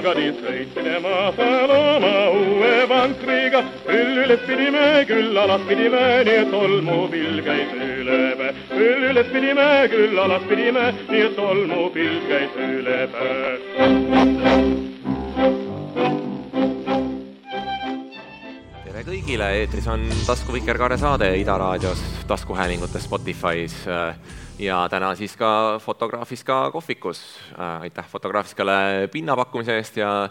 sõitsime maasal oma uue vankriga. küll üles pidime, küll alas pidime, nii et tolmupilv käis üle päe. küll üles pidime, küll alas pidime, nii et tolmupilv käis üle päe. Kõigile, eetris on Tasku Vikerkaare saade Ida raadios, taskuhäälingutes, Spotify's ja täna siis ka Fotograafiska kohvikus. Äh, aitäh Fotograafiskale pinna pakkumise eest ja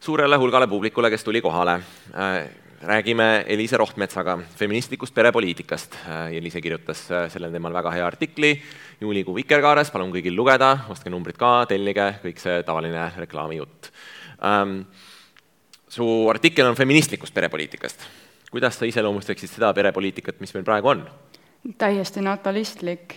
suurele hulgale publikule, kes tuli kohale. Äh, räägime Eliise Rohtmetsaga feministlikust perepoliitikast. Äh, Eliise kirjutas sellel teemal väga hea artikli juulikuu Vikerkaares, palun kõigil lugeda, ostke numbrid ka, tellige, kõik see tavaline reklaamijutt. Ähm, su artikkel on feministlikust perepoliitikast. kuidas sa iseloomustaksid seda perepoliitikat, mis meil praegu on? täiesti natalistlik.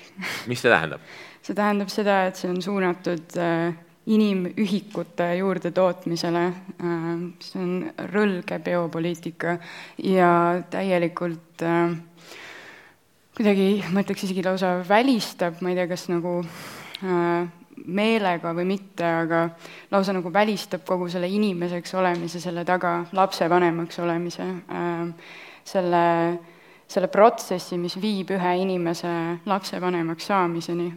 mis see tähendab? see tähendab seda, et see on suunatud äh, inimühikute juurdetootmisele, äh, see on rõlge biopoliitika ja täielikult äh, kuidagi, ma ütleks isegi lausa välistab, ma ei tea, kas nagu meelega või mitte, aga lausa nagu välistab kogu selle inimeseks olemise, selle taga lapsevanemaks olemise, selle selle protsessi, mis viib ühe inimese lapsevanemaks saamiseni,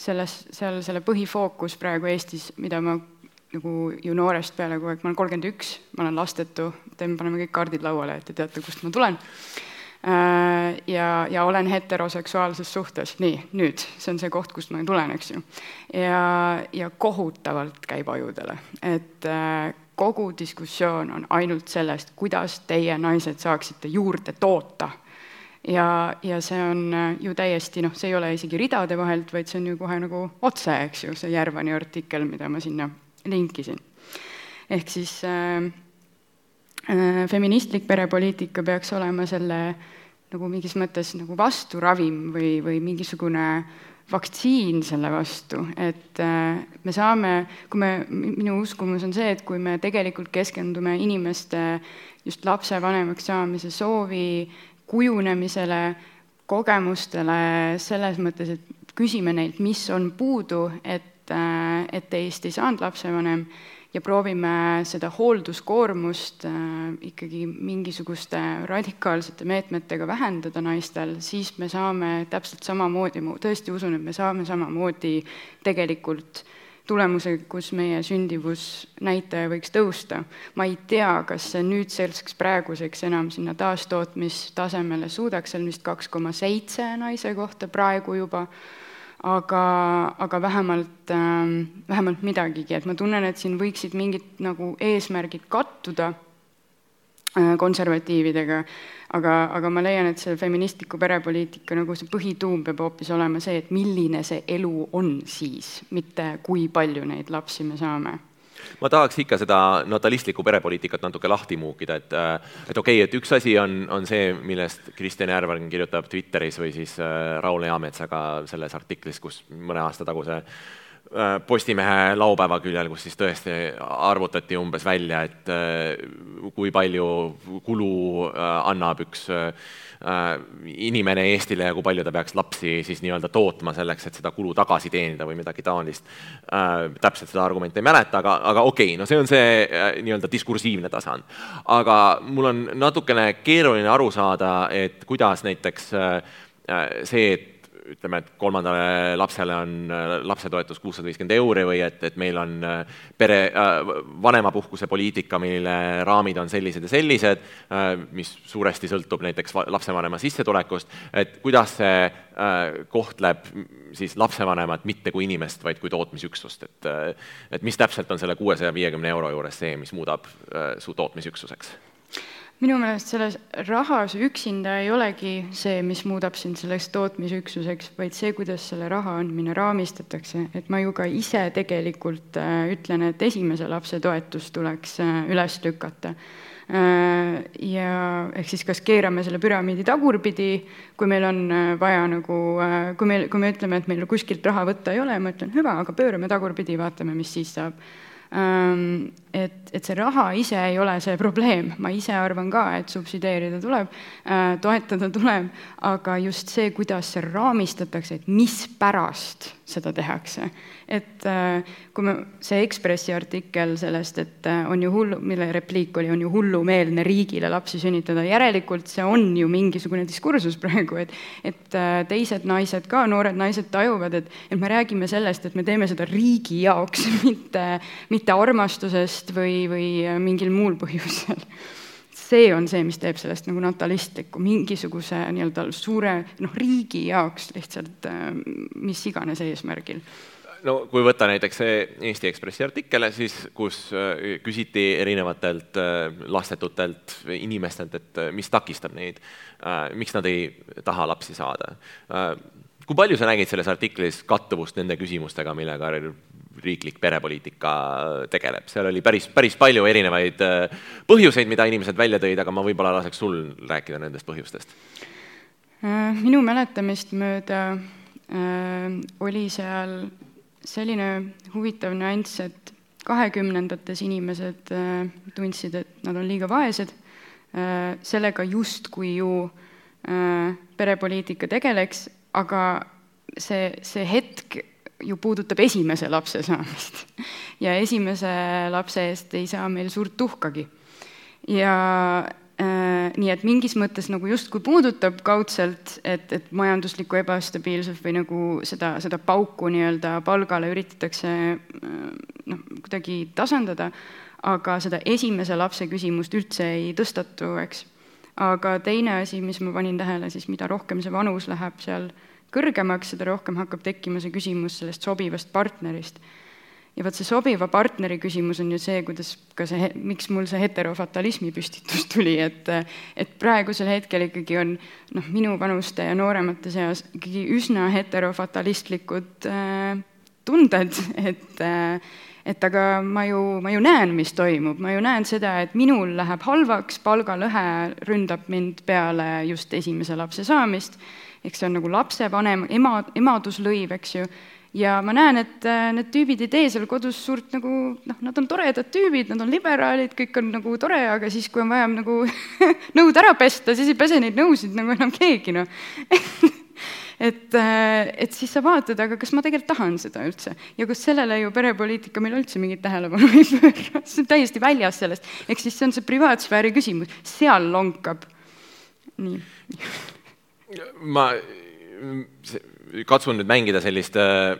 selles, seal selle põhifookus praegu Eestis, mida ma nagu ju noorest peale kogu aeg, ma olen kolmkümmend üks, ma olen lastetu, teeme, paneme kõik kaardid lauale, et te teate, kust ma tulen. Äh, ja, ja olen heteroseksuaalses suhtes, nii, nüüd, see on see koht, kust ma tulen, eks ju. ja, ja kohutavalt käib ajudele, et äh, kogu diskussioon on ainult sellest, kuidas teie, naised, saaksite juurde toota ja, ja see on äh, ju täiesti noh, see ei ole isegi ridade vahelt, vaid see on ju kohe nagu otse, eks ju, see Järvani artikkel, mida ma sinna linkisin. ehk siis äh, feministlik perepoliitika peaks olema selle nagu mingis mõttes nagu vasturavim või, või mingisugune vaktsiin selle vastu, et äh, me saame, kui me, minu uskumus on see, et kui me tegelikult keskendume inimeste just lapsevanemaks saamise soovi kujunemisele, kogemustele, selles mõttes, et küsime neilt, mis on puudu, et, äh, et teist ei saanud lapsevanem ja proovime seda hoolduskoormust äh, ikkagi mingisuguste radikaalsete meetmetega vähendada naistel, siis me saame täpselt samamoodi, ma tõesti usun, et me saame samamoodi tegelikult tulemusega, kus meie sündivusnäitaja võiks tõusta. ma ei tea, kas see nüüdseks praeguseks enam sinna taastootmistasemele suudaks, see on vist kaks koma seitse naise kohta praegu juba, aga, aga vähemalt äh,, vähemalt midagigi, et ma tunnen, et siin võiksid mingid nagu eesmärgid kattuda äh, konservatiividega, aga, aga ma leian, et see feministliku perepoliitika nagu see põhituum peab hoopis olema see, et milline see elu on siis, mitte kui palju neid lapsi me saame ma tahaks ikka seda natalistlikku perepoliitikat natuke lahti muukida, et et okei okay,, et üks asi on, on see, millest Kristjan Järvan kirjutab Twitteris või siis äh, Raul Eametsaga selles artiklis, kus mõne aasta taguse Äh, Postimehe laupäeva küljel, kus siis tõesti arvutati umbes välja, et äh, kui palju kulu äh, annab üks inimene Eestile ja kui palju ta peaks lapsi siis nii-öelda tootma selleks, et seda kulu tagasi teenida või midagi taolist. täpselt seda argumenti ei mäleta, aga, aga okei okay,, no see on see nii-öelda diskursiivne tasand. aga mul on natukene keeruline aru saada, et kuidas näiteks see, et ütleme, et kolmandale lapsele on äh, lapsetoetus kuussada viiskümmend euri või et, et meil on äh, pere äh,, vanemapuhkuse poliitika, mille raamid on sellised ja sellised äh,, mis suuresti sõltub näiteks lapsevanema sissetulekust, et kuidas see äh, kohtleb siis lapsevanemat mitte kui inimest, vaid kui tootmisüksust, et äh, et mis täpselt on selle kuuesaja viiekümne euro juures see, mis muudab su tootmisüksuseks minu meelest selles rahas üksinda ei olegi see, mis muudab sind selleks tootmisüksuseks, vaid see, kuidas selle raha andmine raamistatakse, et ma ju ka ise tegelikult äh, ütlen, et esimese lapse toetus tuleks äh, üles lükata. ja ehk siis kas keerame selle püramiidi tagurpidi, kui meil on vaja nagu, kui meil, kui me ütleme, et meil kuskilt raha võtta ei ole, ma ütlen hüva, aga pöörame tagurpidi, vaatame, mis siis saab et, et see raha ise ei ole see probleem, ma ise arvan ka, et subsideerida tuleb, toetada tuleb, aga just see, kuidas see raamistatakse, et mispärast seda tehakse. et kui me, see Ekspressi artikkel sellest, et on ju hullu, mille repliik oli, on ju hullumeelne riigile lapsi sünnitada, järelikult see on ju mingisugune diskursus praegu, et et teised naised ka, noored naised tajuvad, et, et me räägime sellest, et me teeme seda riigi jaoks, mitte, mitte armastusest või, või mingil muul põhjusel see on see, mis teeb sellest nagu natalistliku, mingisuguse nii-öelda suure noh, riigi jaoks lihtsalt mis iganes eesmärgil no kui võtta näiteks see Eesti Ekspressi artikkel, siis kus küsiti erinevatelt lastetutelt inimestelt, et mis takistab neid, miks nad ei taha lapsi saada. kui palju sa nägid selles artiklis kattuvust nende küsimustega, millega riiklik perepoliitika tegeleb, seal oli päris, päris palju erinevaid äh, põhjuseid, mida inimesed välja tõid, aga ma võib-olla laseks sul rääkida nendest põhjustest. Äh, minu mäletamist mööda äh, oli seal selline huvitav nüanss, et kahekümnendates inimesed äh, tundsid, et nad on liiga vaesed äh,, sellega justkui ju äh, perepoliitika tegeleks, aga see, see hetk ju puudutab esimese lapse saamist. ja esimese lapse eest ei saa meil suurt tuhkagi. ja äh, nii et mingis mõttes nagu justkui puudutab kaudselt, et, et majanduslikku ebastabiilsust või nagu seda, seda pauku nii-öelda palgale üritatakse äh, noh, kuidagi tasandada, aga seda esimese lapse küsimust üldse ei tõstatu, eks. aga teine asi, mis ma panin tähele, siis mida rohkem see vanus läheb seal äh, kõrgemaks, seda rohkem hakkab tekkima see küsimus sellest sobivast partnerist. ja vot see sobiva partneri küsimus on ju see, kuidas ka see, miks mul see heterofatalismi püstitus tuli, et et praegusel hetkel ikkagi on noh, minu vanuste ja nooremate seas ikkagi üsna heterofatalistlikud äh, tunded, et äh, et aga ma ju, ma ju näen, mis toimub, ma ju näen seda, et minul läheb halvaks, palgalõhe ründab mind peale just esimese lapse saamist ehk see on nagu lapsevanem, ema, emaduslõiv, eks ju, ja ma näen, et äh, need tüübid ei tee seal kodus suurt nagu noh, nad on toredad tüübid, nad on liberaalid, kõik on nagu tore, aga siis, kui on vaja nagu nõud ära pesta, siis ei pese neid nõusid nagu enam keegi, noh. Et, äh, et siis sa vaatad, aga kas ma tegelikult tahan seda üldse? Ja kus sellele ju perepoliitika meil üldse mingit tähelepanu ei pööra, see on täiesti väljas sellest, ehk siis see on see privaatsfääri küsimus, seal lonkab. nii ma katsun nüüd mängida sellist äh,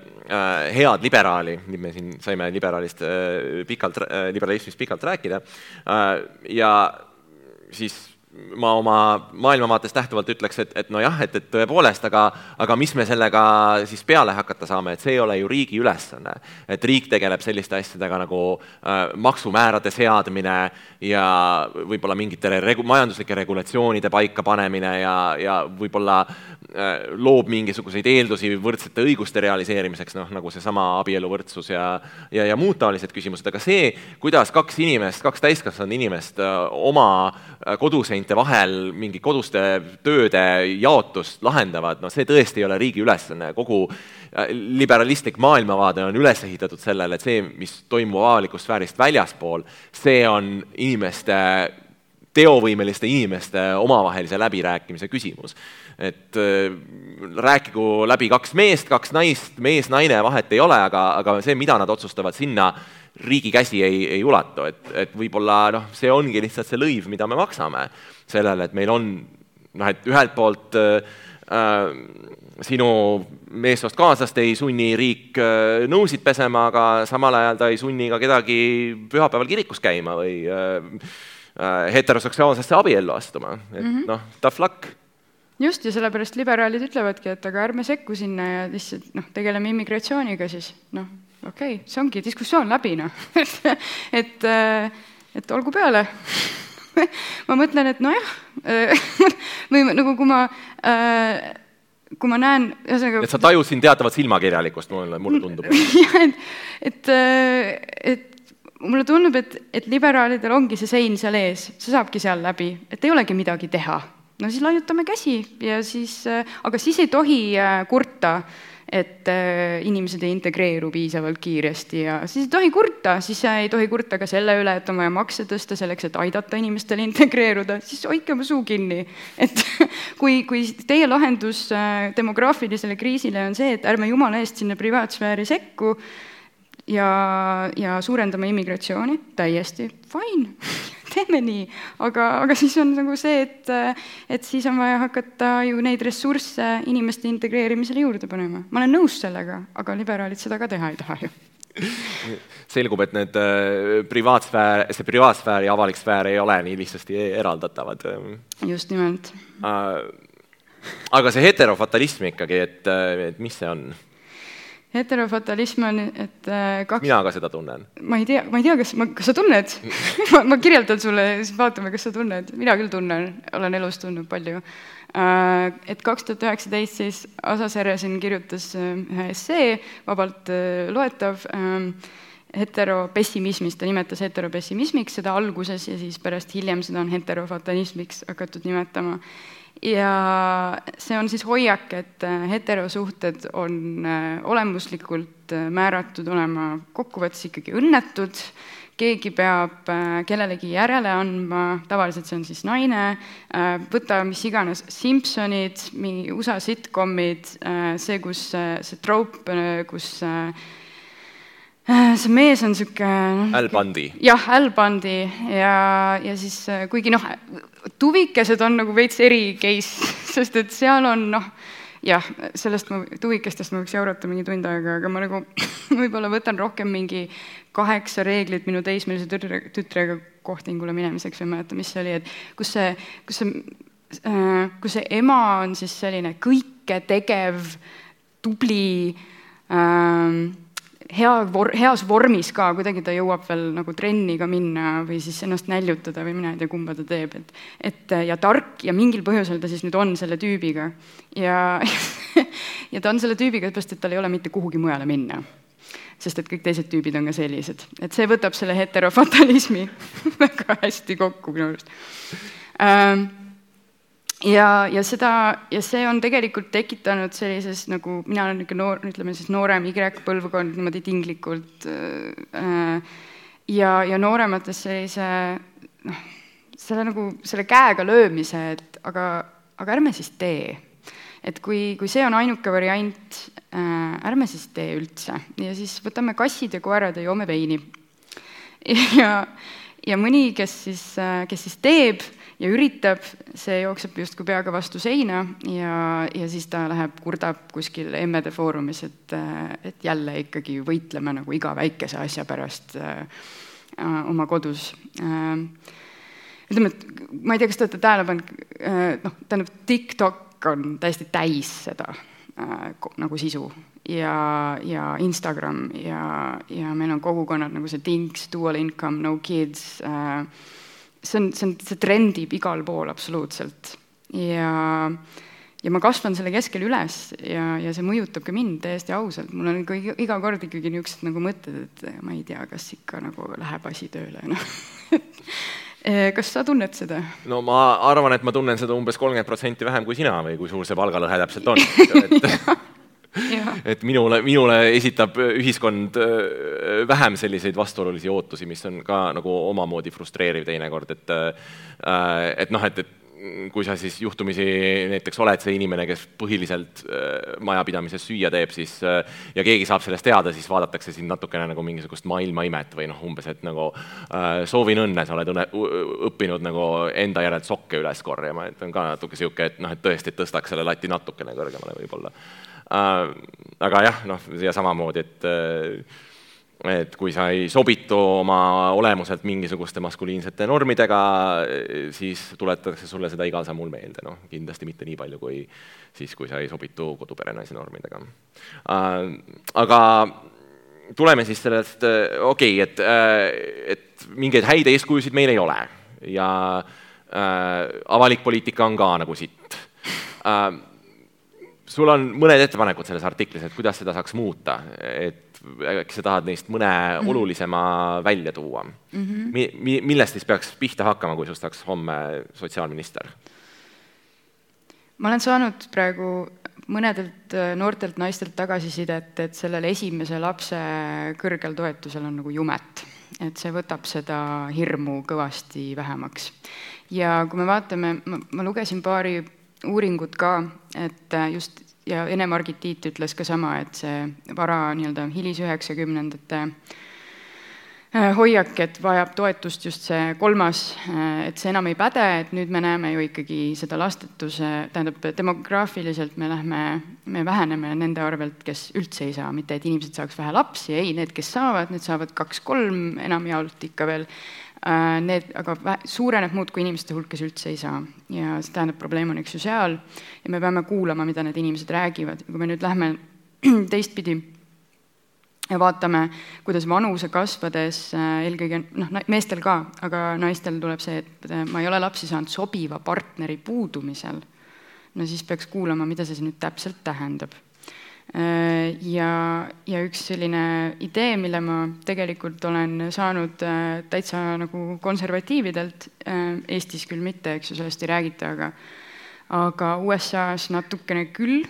head liberaali, me siin saime liberaalist äh, pikalt äh,, liberalismist pikalt rääkida äh,, ja siis ma oma maailmavaatest lähtuvalt ütleks, et, et nojah, et, et tõepoolest, aga, aga mis me sellega siis peale hakata saame, et see ei ole ju riigi ülesanne. et riik tegeleb selliste asjadega nagu äh, maksumäärade seadmine ja võib-olla mingite regu-, majanduslike regulatsioonide paikapanemine ja, ja võib-olla loob mingisuguseid eeldusi võrdsete õiguste realiseerimiseks, noh nagu seesama abieluvõrdsus ja, ja, ja muud taolised küsimused, aga see, kuidas kaks inimest, kaks täiskasvanud inimest äh, oma äh, koduseid seinte vahel mingi koduste tööde jaotust lahendavad, noh, see tõesti ei ole riigi ülesanne, kogu äh, liberalistlik maailmavaade on üles ehitatud sellele, et see, mis toimub avalikust sfäärist väljaspool, see on inimeste teovõimeliste inimeste omavahelise läbirääkimise küsimus. Et äh, rääkigu läbi kaks meest, kaks naist, mees-naine, vahet ei ole, aga, aga see, mida nad otsustavad, sinna riigi käsi ei, ei ulatu, et, et võib-olla noh, see ongi lihtsalt see lõiv, mida me maksame sellele, et meil on noh, et ühelt poolt äh, äh, sinu meessoost kaaslast ei sunni riik äh, nõusid pesema, aga samal ajal ta ei sunni ka kedagi pühapäeval kirikus käima või äh, äh, heteroseksuaalsesse abiellu astuma, et mm -hmm. noh, tough luck just, ja sellepärast liberaalid ütlevadki, et aga ärme sekku sinna ja lihtsalt noh, tegeleme immigratsiooniga siis, noh, okei okay,, see ongi diskussioon läbi, noh et, äh, et olgu peale ma mõtlen, et nojah või nagu kui ma äh, kui ma näen, ühesõnaga. et sa tajud siin teatavat silmakirjalikkust, mulle, mulle tundub. jah, et, et, äh, et mulle tundub, et, et liberaalidel ongi see sein seal ees, see saabki seal läbi, et ei olegi midagi teha. No siis laiutame käsi ja siis, aga siis ei tohi kurta et äh, inimesed ei integreeru piisavalt kiiresti ja siis ei tohi kurta, siis ei tohi kurta ka selle üle, et on vaja makse tõsta selleks, et aidata inimestel integreeruda, siis hoidke oma suu kinni. et kui, kui teie lahendus äh, demograafilisele kriisile on see, et ärme jumala eest sinna privaatsfääri sekku ja, ja suurendame immigratsiooni, täiesti fine teeme nii, aga, aga siis on nagu see, et, et siis on vaja hakata ju neid ressursse inimeste integreerimisele juurde panema. ma olen nõus sellega, aga liberaalid seda ka teha ei taha ju selgub, et need äh, privaatsfäär, see privaatsfäär ja avalik sfäär ei ole nii lihtsasti eraldatavad. just nimelt uh,. aga see heterofatalism ikkagi, et, et mis see on? Heterofatalism on, et äh, kaks mina ka seda tunnen. ma ei tea, ma ei tea, kas ma, kas sa tunned ma, ma kirjeldan sulle, siis vaatame, kas sa tunned. mina küll tunnen, olen elus tundnud palju. Äh, et kaks tuhat üheksateist siis Asa Seresin kirjutas äh, ühe essee, vabalt loetav, heteropessimismist, ta nimetas heteropessimismiks seda alguses ja siis pärast hiljem seda on heterofatalismiks hakatud nimetama ja see on siis hoiak, et äh, heterosuhted on äh, olemuslikult äh, määratud olema kokkuvõttes ikkagi õnnetud, keegi peab kellelegi järele andma, tavaliselt see on siis naine, võta mis iganes Simpsonid, mingi USA sitcomid, see, kus see troop, kus see mees on niisugune noh, Al Bundy. jah, Al Bundy ja, ja siis kuigi noh, tuvikesed on nagu veits eri case, sest et seal on noh, jah, sellest ma, tuvikestest ma võiks jaurata mingi tund aega, aga ma nagu võib-olla võtan rohkem mingi kaheksa reeglit minu teismelise tütre, tütrega kohtingule minemiseks või ma ei mäleta, mis see oli, et kus see, kus see äh,, kus see ema on siis selline kõike tegev, tubli äh, hea vor-, heas vormis ka, kuidagi ta jõuab veel nagu trenni ka minna või siis ennast näljutada või mina ei tea, kumba ta teeb, et et ja tark ja mingil põhjusel ta siis nüüd on selle tüübiga. ja ja ta on selle tüübiga seepärast, et tal ei ole mitte kuhugi mujale minna. sest et kõik teised tüübid on ka sellised, et see võtab selle heterofatalismi väga hästi kokku minu arust ähm, ja, ja seda, ja see on tegelikult tekitanud sellises nagu, mina olen niisugune noor, ütleme siis noorem Y-põlvkond niimoodi tinglikult äh, ja, ja nooremates sellise noh, selle nagu, selle käega löömise, et aga, aga ärme siis tee. et kui, kui see on ainuke variant äh,, ärme siis tee üldse ja siis võtame kassid ja koerad ja joome veini. ja, ja mõni, kes siis, äh, kes siis teeb ja üritab, see jookseb justkui peaga vastu seina ja, ja siis ta läheb, kurdab kuskil emmede foorumis, et, et jälle ikkagi võitleme nagu iga väikese asja pärast äh, oma kodus äh,. ütleme, et ma ei tea, kas te olete tähele pannud äh,, noh, tähendab, TikTok on täiesti täis seda äh, nagu sisu ja, ja Instagram ja, ja meil on kogukonnad nagu see Dinks, Dual Income, No Kids äh,, see on, see on, see trendib igal pool absoluutselt. Ja, ja ma kasvan selle keskel üles ja, ja see mõjutab ka mind täiesti ausalt, mul on ikka iga kord ikkagi niisugused nagu mõtted, et ma ei tea, kas ikka nagu läheb asi tööle, noh. Kas sa tunned seda? no ma arvan, et ma tunnen seda umbes kolmkümmend protsenti vähem kui sina või kui suur see palgalõhe täpselt on. Et et minule, minule esitab ühiskond äh, vähem selliseid vastuolulisi ootusi, mis on ka nagu omamoodi frustreeriv teinekord, et äh, et noh, et, et kui sa siis juhtumisi näiteks oled see inimene, kes põhiliselt äh, majapidamises süüa teeb, siis ja keegi saab sellest teada, siis vaadatakse sind natukene nagu mingisugust maailmaimet või noh, umbes, et nagu soovin õnne, sa oled õnne, õppinud nagu enda järelt sokke üles korjama, et on ka natuke niisugune, et noh, et tõesti, et tõstaks selle lati natukene kõrgemale võib-olla aga jah, noh, ja samamoodi, et äh, et kui sa ei sobitu oma olemuselt mingisuguste maskuliinsete normidega, siis tuletatakse sulle seda igal sammul meelde, noh, kindlasti mitte nii palju kui siis, kui sa ei sobitu koduperenaise normidega. Äh, aga tuleme siis sellest, okei okay,, et, et mingeid häid eeskujusid meil ei ole ja äh, avalik poliitika on ka nagu sitt äh, sul on mõned ettepanekud selles artiklis, et kuidas seda saaks muuta, et äkki sa tahad neist mõne mm -hmm. olulisema välja tuua mm? -hmm. Mi-, mi-, millest siis peaks pihta hakkama, kui sinust saaks homme sotsiaalminister? ma olen saanud praegu mõnedelt äh, noortelt naistelt tagasisidet, et sellel esimese lapse kõrgel toetusel on nagu jumet. et see võtab seda hirmu kõvasti vähemaks. ja kui me vaatame, ma, ma lugesin paari uuringut ka, et äh, just ja Ene-Margit Tiit ütles ka sama, et see vara nii-öelda hilisüheksakümnendate äh, hoiak, et vajab toetust just see kolmas, äh, et see enam ei päde, et nüüd me näeme ju ikkagi seda lastetuse, tähendab, demograafiliselt me lähme, me väheneme nende arvelt, kes üldse ei saa, mitte et inimesed saaks vähe lapsi, ei, need, kes saavad, need saavad kaks-kolm enamjaolt ikka veel need aga suureneb muudkui inimeste hulk, kes üldse ei saa. ja see tähendab, probleem on eks ju seal. Ja me peame kuulama, mida need inimesed räägivad. Ja kui me nüüd lähme teistpidi ja vaatame, kuidas vanuse kasvades äh, eelkõige noh, meestel ka, aga naistel tuleb see, et äh, ma ei ole lapsi saanud sobiva partneri puudumisel, no siis peaks kuulama, mida see nüüd täpselt tähendab. Äh, ja, ja üks selline idee, mille ma tegelikult olen saanud äh, täitsa nagu konservatiividelt, äh, Eestis küll mitte, eks ju, sellest ei räägita, aga aga USA-s natukene küll,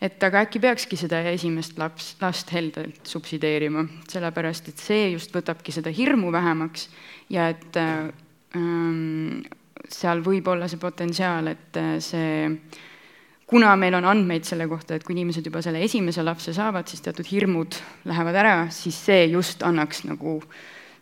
et aga äkki peakski seda esimest laps, last heldelt subsideerima, sellepärast et see just võtabki seda hirmu vähemaks ja et ähm, seal võib olla see potentsiaal, et see kuna meil on andmeid selle kohta, et kui inimesed juba selle esimese lapse saavad, siis teatud hirmud lähevad ära, siis see just annaks nagu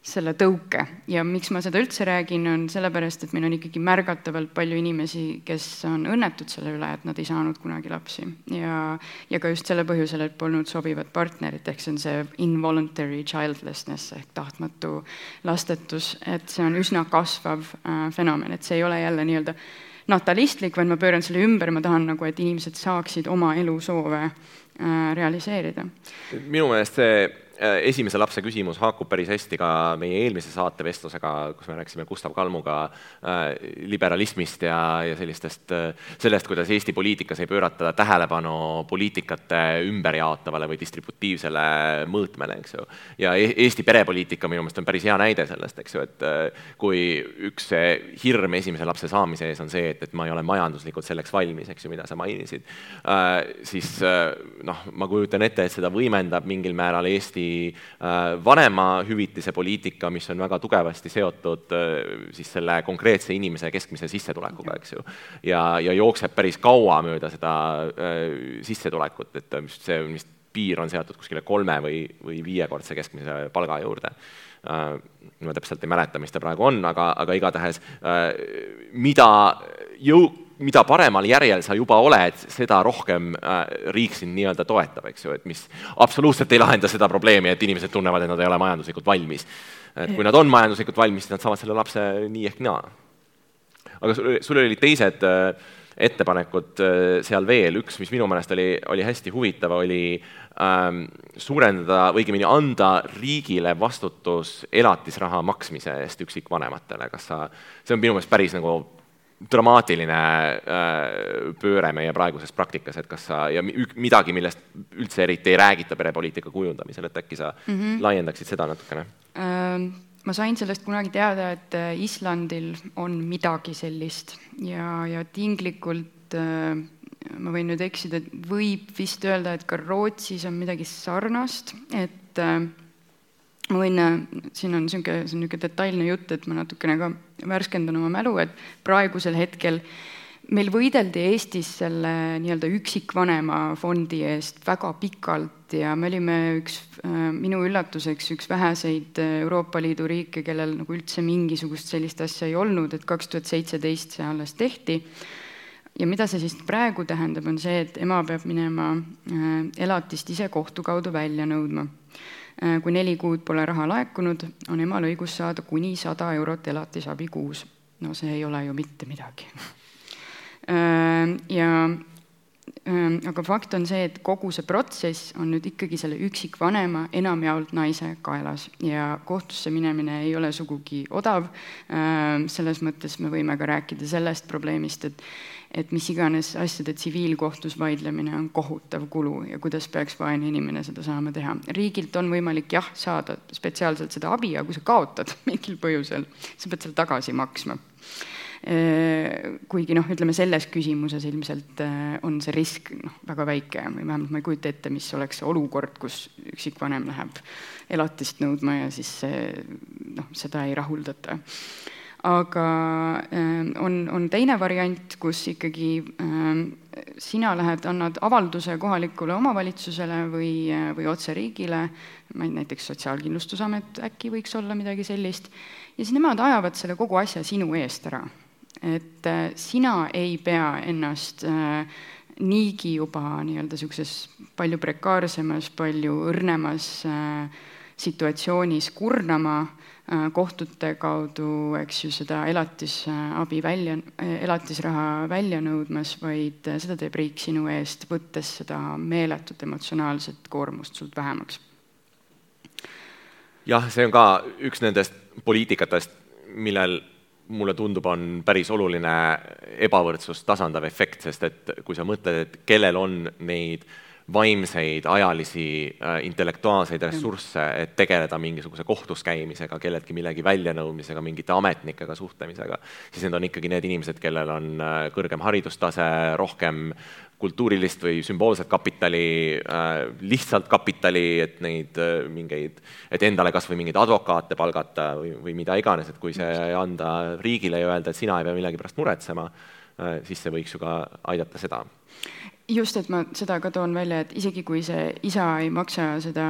selle tõuke. Ja miks ma seda üldse räägin, on sellepärast, et meil on ikkagi märgatavalt palju inimesi, kes on õnnetud selle üle, et nad ei saanud kunagi lapsi. Ja, ja ka just selle põhjusel, et polnud sobivat partnerit, ehk see on see involuntary childlessness ehk tahtmatu lastetus, et see on üsna kasvav äh, fenomen, et see ei ole jälle nii-öelda natalistlik, vaid ma pööran selle ümber, ma tahan nagu, et inimesed saaksid oma elusoove äh, realiseerida. minu meelest see esimese lapse küsimus haakub päris hästi ka meie eelmise saate vestlusega, kus me rääkisime Gustav Kalmuga äh, liberalismist ja, ja sellistest, äh, sellest, kuidas Eesti poliitikas ei pöörata tähelepanu poliitikate ümberjaotavale või distributiivsele mõõtmele, eks ju. ja e Eesti perepoliitika minu meelest on päris hea näide sellest, eks ju, et kui üks hirm esimese lapse saamise ees on see, et, et ma ei ole majanduslikult selleks valmis, eks ju, mida sa mainisid, siis noh, ma kujutan ette, et seda võimendab mingil määral Eesti Äh, vanemahüvitise poliitika, mis on väga tugevasti seotud äh, siis selle konkreetse inimese keskmise sissetulekuga, eks ju. ja, ja jookseb päris kaua mööda seda äh, sissetulekut, et see vist piir on seatud kuskile kolme või, või viiekordse keskmise palga juurde ma täpselt ei mäleta, mis ta praegu on, aga, aga igatahes mida jõu-, mida paremal järjel sa juba oled, seda rohkem äh, riik sind nii-öelda toetab, eks ju, et mis absoluutselt ei lahenda seda probleemi, et inimesed tunnevad, et nad ei ole majanduslikult valmis. et kui nad on majanduslikult valmis, siis nad saavad selle lapse nii ehk naa. aga sul, sul olid teised äh, ettepanekud äh, seal veel, üks, mis minu meelest oli, oli hästi huvitav, oli ähm, suurendada, õigemini anda riigile vastutus elatisraha maksmise eest üksikvanematele, kas sa, see on minu meelest päris nagu dramaatiline äh, pööre meie praeguses praktikas, et kas sa ja midagi, millest üldse eriti ei räägita perepoliitika kujundamisel, et äkki sa mm -hmm. laiendaksid seda natukene ähm,? ma sain sellest kunagi teada, et äh, Islandil on midagi sellist ja, ja tinglikult äh, ma võin nüüd eksida, võib vist öelda, et ka Rootsis on midagi sarnast, et äh, ma võin, siin on niisugune, see on niisugune detailne jutt, et ma natukene ka värskendan oma mälu, et praegusel hetkel meil võideldi Eestis selle nii-öelda üksikvanema fondi eest väga pikalt ja me olime üks, minu üllatuseks, üks väheseid Euroopa Liidu riike, kellel nagu üldse mingisugust sellist asja ei olnud, et kaks tuhat seitseteist see alles tehti. ja mida see siis praegu tähendab, on see, et ema peab minema elatist ise kohtu kaudu välja nõudma Äh, kui neli kuud pole raha laekunud, on emal õigus saada kuni sada eurot elatisabi kuus. no see ei ole ju mitte midagi äh, ja äh, aga fakt on see, et kogu see protsess on nüüd ikkagi selle üksikvanema, enamjaolt naise kaelas ja kohtusse minemine ei ole sugugi odav. selles mõttes me võime ka rääkida sellest probleemist, et et mis iganes asjade tsiviilkohtus vaidlemine on kohutav kulu ja kuidas peaks vaene inimene seda saama teha. riigilt on võimalik jah, saada spetsiaalselt seda abi, aga kui sa kaotad mingil põhjusel, sa pead selle tagasi maksma kuigi noh, ütleme selles küsimuses ilmselt on see risk noh, väga väike või vähemalt ma ei kujuta ette, mis oleks olukord, kus üksikvanem läheb elatist nõudma ja siis see noh, seda ei rahuldata aga äh, on, on teine variant, kus ikkagi sina lähed, annad avalduse kohalikule omavalitsusele või, või otse riigile, ma ei, näiteks Sotsiaalkindlustusamet äkki võiks olla midagi sellist, ja siis nemad ajavad selle kogu asja sinu eest ära. Et äh, sina ei pea ennast äh, niigi juba nii-öelda niisuguses palju prekaarsemas, palju õrnemas äh, situatsioonis kurnama kohtute kaudu, eks ju, seda elatisabi välja, elatisraha välja nõudmas, vaid seda teeb riik sinu eest, võttes seda meeletut emotsionaalset koormust sult vähemaks. jah, see on ka üks nendest poliitikatest, millel mulle tundub, on päris oluline ebavõrdsust tasandav efekt, sest et kui sa mõtled, et kellel on neid vaimseid, ajalisi, äh, intellektuaalseid ressursse, et tegeleda mingisuguse kohtus käimisega, kelleltki millegi väljanõudmisega, mingite ametnikega suhtlemisega, siis need on ikkagi need inimesed, kellel on äh, kõrgem haridustase, rohkem kultuurilist või sümboolset kapitali, äh, lihtsalt kapitali, et neid mingeid, et endale kas või mingeid advokaate palgata või, või mida iganes, et kui see anda riigile ja öelda, et sina ei pea millegi pärast muretsema, siis see võiks ju ka aidata seda just, et ma seda ka toon välja, et isegi kui see isa ei maksa seda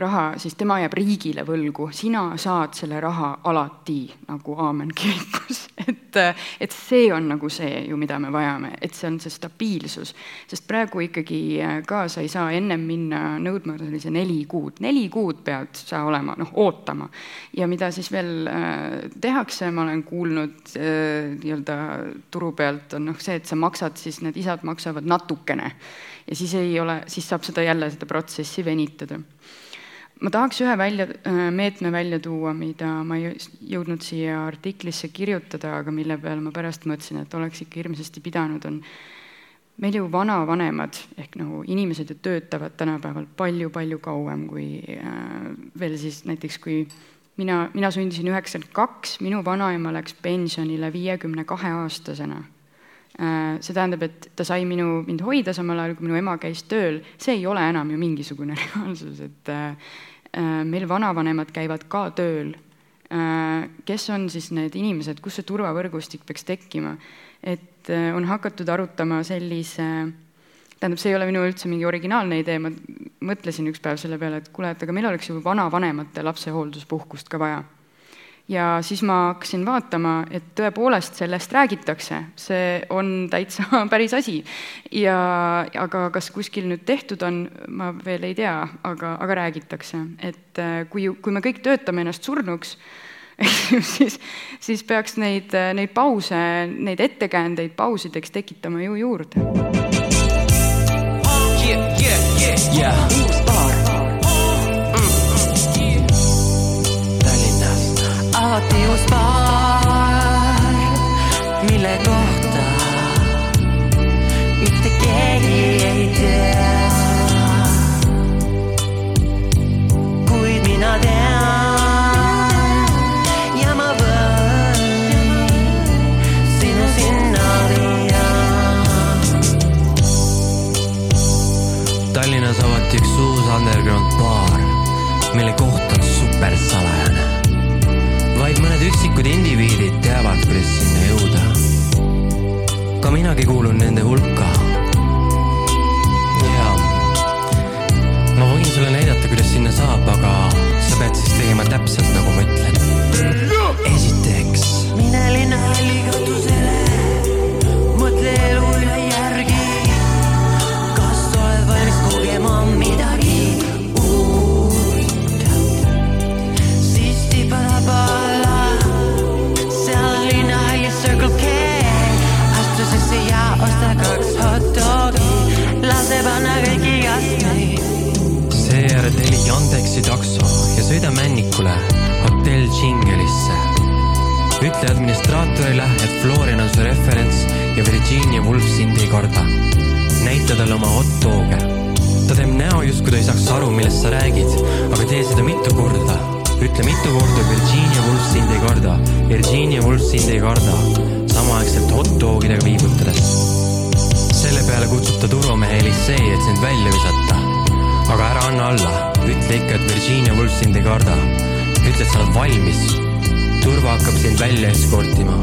raha, siis tema jääb riigile võlgu, sina saad selle raha alati nagu aamen kirikus, et, et see on nagu see ju, mida me vajame, et see on see stabiilsus. sest praegu ikkagi äh, ka sa ei saa ennem minna nõudma sellise neli kuud, neli kuud pead sa olema, noh, ootama. ja mida siis veel äh, tehakse, ma olen kuulnud nii-öelda turu pealt, on noh, see, et sa maksad siis, need isad maksavad natukene natukene ja siis ei ole, siis saab seda jälle, seda protsessi venitada. ma tahaks ühe välja, äh, meetme välja tuua, mida ma ei jõudnud siia artiklisse kirjutada, aga mille peale ma pärast mõtlesin, et oleks ikka hirmsasti pidanud, on meil ju vanavanemad ehk nagu inimesed ju töötavad tänapäeval palju-palju kauem kui äh, veel siis näiteks, kui mina, mina sündisin üheksakümmend kaks, minu vanaema läks pensionile viiekümne kahe aastasena see tähendab, et ta sai minu, mind hoida samal ajal, kui minu ema käis tööl, see ei ole enam ju mingisugune reaalsus, et äh, äh, meil vanavanemad käivad ka tööl. kes on siis need inimesed, kus see turvavõrgustik peaks tekkima? et on hakatud arutama sellise, tähendab, see ei ole minu üldse mingi originaalne idee, ma mõtlesin üks päev selle peale, et kuule, et aga meil oleks ju vanavanemate lapsehoolduspuhkust ka vaja ja siis ma hakkasin vaatama, et tõepoolest sellest räägitakse, see on täitsa päris asi. ja aga kas kuskil nüüd tehtud on, ma veel ei tea, aga, aga räägitakse, et äh, kui, kui me kõik töötame ennast surnuks, siis, siis peaks neid, neid pause, neid ettekäändeid pausideks tekitama ju juurde. Yeah, yeah, yeah, yeah. Alati uus paar, mille kohta mitte keegi ei tea. kuid mina tean ja ma võin sinu sinna viia. Tallinnas avati üks uus underground baar, mille koht on supersalajane vaid üksikud indiviidid teavad, kuidas sinna jõuda. ka minagi kuulun nende hulka. ja ma võin sulle näidata, kuidas sinna saab, aga sa pead siis tegema täpselt nagu ma ütlen. esiteks. mine linna allikatusele, Yandexi takso ja sõida Männikule hotell Džingelisse. ütle administraatorile, et Florian on su referents ja Virginia Woolf sind ei karda. näita talle oma hot dog'e. ta teeb näo, justkui ta ei saaks aru, millest sa räägid, aga tee seda mitu korda. ütle mitu korda Virginia Woolf sind ei karda, Virginia Woolf sind ei karda, samaaegselt hot dog'idega viibutades. selle peale kutsub ta turumehe Elisee, et sind välja visata. Aga ära anna alla, ütle ikka, et Virginia Woolf sind ei karda. ütle, et sa oled valmis turva hakkab sind välja eskortima,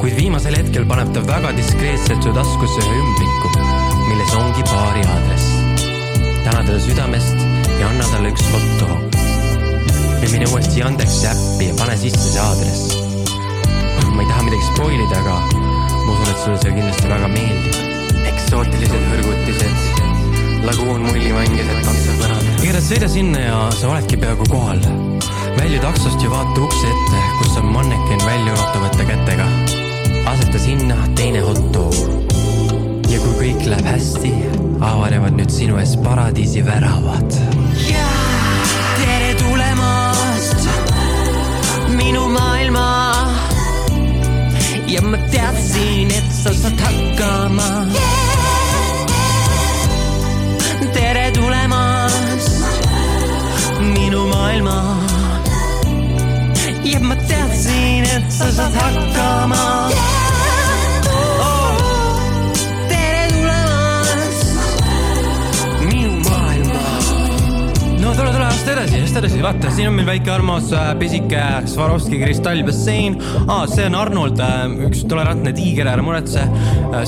kuid viimasel hetkel paneb ta väga diskreetselt su taskusse ühe ümbriku, milles ongi baari aadress. täna talle südamest ja anna talle üks dog. või mine uuesti Yandeksi äppi ja pane sisse see aadress. ma ei taha midagi spoil ida, aga ma usun, et sulle see kindlasti väga meeldib. eksootilised hõrgutised, laguun mullimäng keset tantsud värad. igatahes sõida sinna ja sa oledki peaaegu kohal välju taksost ja vaata ukse ette, kus on manneken välja ulatavate kätega. aseta sinna teine hot dog. ja kui kõik läheb hästi, avanevad nüüd sinu ees paradiisi väravad. tere tulemast minu maailma. ja ma teadsin, et sa saad hakkama. Tere tulemast. Minu maailma. Ja ma teadsin, et sa saad hakkama. oh.. Edasi, vaata, siin on meil väike armas äh, pisike Swarovski kristallbassein ah,. see on Arnold, üks tolerantne tiiger, ära muretse.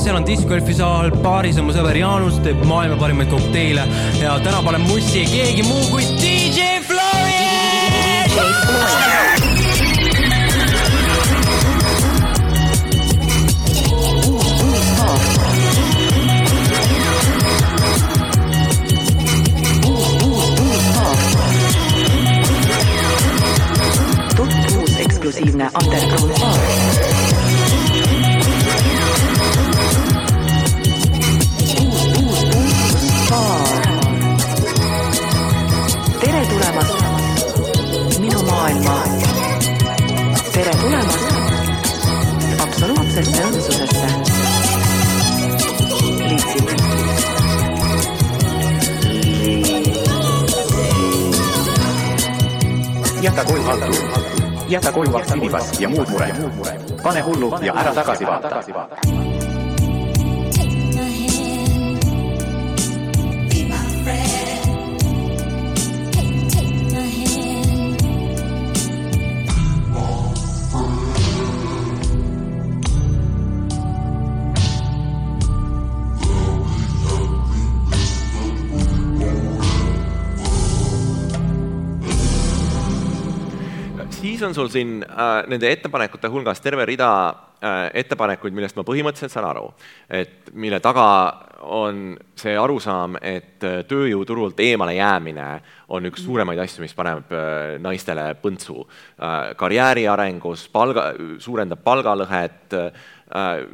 seal on diskgolfisaal, baaris on mu sõber Jaanus, teeb maailma parimaid kokteile ja täna paneb mussi keegi muu kui DJ Florian. Uus eksklusiivne underground baar. Jäta koju aktiivivas ja muud mured. pane hullu ja ära tagasi vaata. Siis on sul siin äh, nende ettepanekute hulgas terve rida äh, ettepanekuid, millest ma põhimõtteliselt saan aru, et mille taga on see arusaam, et äh, tööjõuturult eemale jäämine on üks suuremaid asju, mis paneb äh, naistele põntsu. Äh, karjääri arengus, palga, suurendab palgalõhet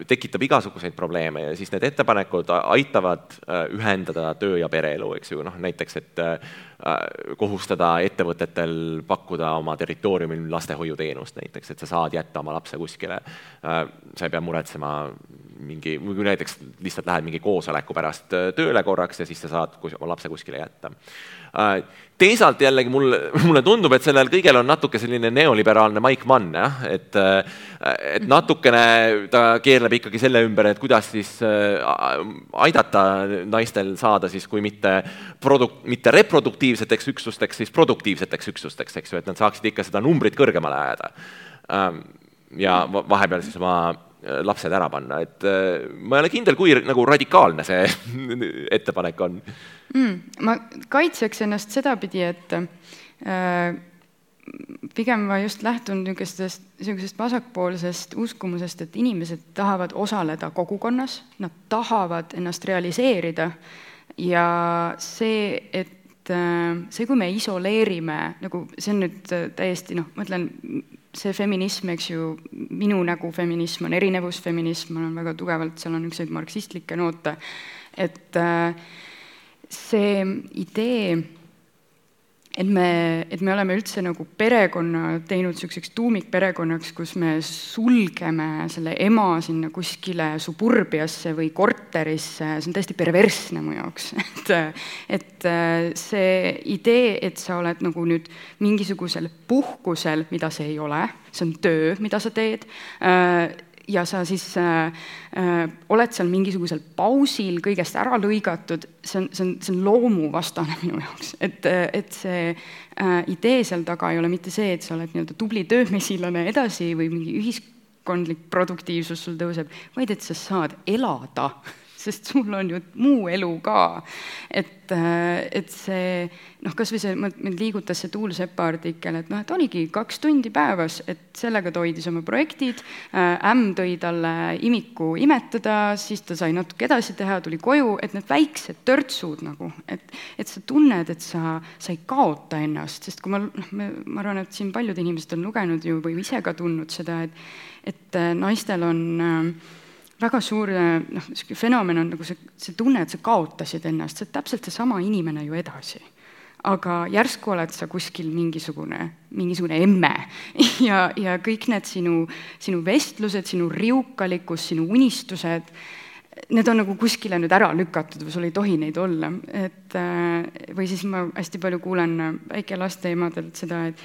tekitab igasuguseid probleeme ja siis need ettepanekud aitavad äh, ühendada töö- ja pereelu, eks ju, noh näiteks, et äh, kohustada ettevõtetel pakkuda oma territooriumil lastehoiuteenust näiteks, et sa saad jätta oma lapse kuskile. sa ei pea muretsema mingi, või kui näiteks lihtsalt lähed mingi koosoleku pärast tööle korraks ja siis sa saad oma lapse kuskile jätta. Teisalt jällegi mulle, mulle tundub, et sellel kõigel on natuke selline neoliberaalne maik mann, jah, et et natukene ta keerleb ikkagi selle ümber, et kuidas siis aidata naistel saada siis, kui mitte produk-, mitte reproduktiivseteks üksusteks, siis produktiivseteks üksusteks, eks ju, et nad saaksid ikka seda numbrit kõrgemale ajada. ja vahepeal siis oma lapsed ära panna, et ma ei ole kindel, kui nagu radikaalne see ettepanek on mm,. ma kaitseks ennast sedapidi, et äh, pigem ma just lähtun niisugustest, niisugusest vasakpoolsest uskumusest, et inimesed tahavad osaleda kogukonnas, nad tahavad ennast realiseerida ja see, et see, kui me isoleerime, nagu see on nüüd täiesti noh, ma ütlen, see feminism, eks ju, minu nägu feminism on erinevusfeminism, olen väga tugevalt, seal on niisuguseid marksistlikke noote, et see idee, et me, et me oleme üldse nagu perekonna teinud niisuguseks tuumikperekonnaks, kus me sulgeme selle ema sinna kuskile suburbiasse või korterisse, see on täiesti perversne mu jaoks. Et, et äh, see idee, et sa oled nagu nüüd mingisugusel puhkusel, mida see ei ole, see on töö, mida sa teed äh,, ja sa siis äh, äh, oled seal mingisugusel pausil, kõigest ära lõigatud, see on, see on, see on loomuvastane minu jaoks, et, et see äh, idee seal taga ei ole mitte see, et sa oled nii-öelda tubli töömesilane edasi või mingi ühiskondlik produktiivsus sul tõuseb, vaid et sa saad elada sest sul on ju muu elu ka. et, äh, et see noh, kas või see, mind liigutas see Tuul Sepa artikkel, et noh, et oligi kaks tundi päevas, et sellega ta hoidis oma projektid, äh, ämm tõi talle imiku imetada, siis ta sai natuke edasi teha, tuli koju, et need väiksed törtsud nagu, et, et sa tunned, et sa, sa ei kaota ennast, sest kui ma, noh, ma arvan, et siin paljud inimesed on lugenud ju või ise ka tundnud seda, et et äh, naistel on äh, väga suur noh, niisugune fenomen on nagu see, see tunne, et sa kaotasid ennast, sa oled täpselt seesama inimene ju edasi. aga järsku oled sa kuskil mingisugune, mingisugune emme ja, ja kõik need sinu, sinu vestlused, sinu riukalikkus, sinu unistused, need on nagu kuskile nüüd ära lükatud või sul ei tohi neid olla, et või siis ma hästi palju kuulen väikelaste emadelt seda, et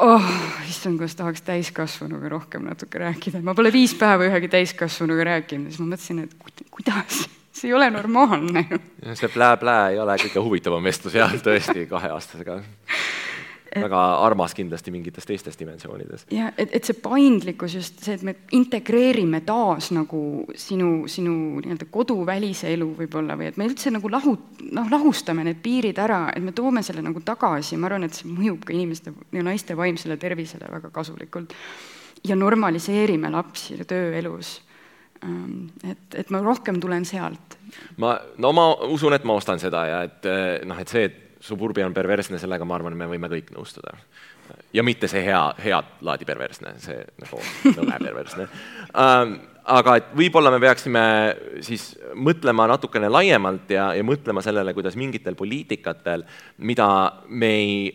oh, issand, kuidas tahaks täiskasvanuga rohkem natuke rääkida, ma pole viis päeva ühegi täiskasvanuga rääkinud, siis ma mõtlesin, et kuidas, see ei ole normaalne ju. see plää-plää ei ole kõige huvitavam vestlus jah, tõesti, kaheaastasega väga armas kindlasti mingites teistes dimensioonides. ja et, et see paindlikkus just see, et me integreerime taas nagu sinu, sinu nii-öelda koduvälise elu võib-olla või et me üldse nagu lahu-, noh, lahustame need piirid ära, et me toome selle nagu tagasi, ma arvan, et see mõjub ka inimeste ja naiste vaimsele tervisele väga kasulikult. ja normaliseerime lapsi tööelus ähm, et, et ma rohkem tulen sealt. ma, no ma usun, et ma ostan seda ja et noh, et see, et Suburbia on perversne, sellega ma arvan, me võime kõik nõustuda. ja mitte see hea, head laadi perversne, see nagu nõme perversne ähm, aga et võib-olla me peaksime siis mõtlema natukene laiemalt ja, ja mõtlema sellele, kuidas mingitel poliitikatel, mida me ei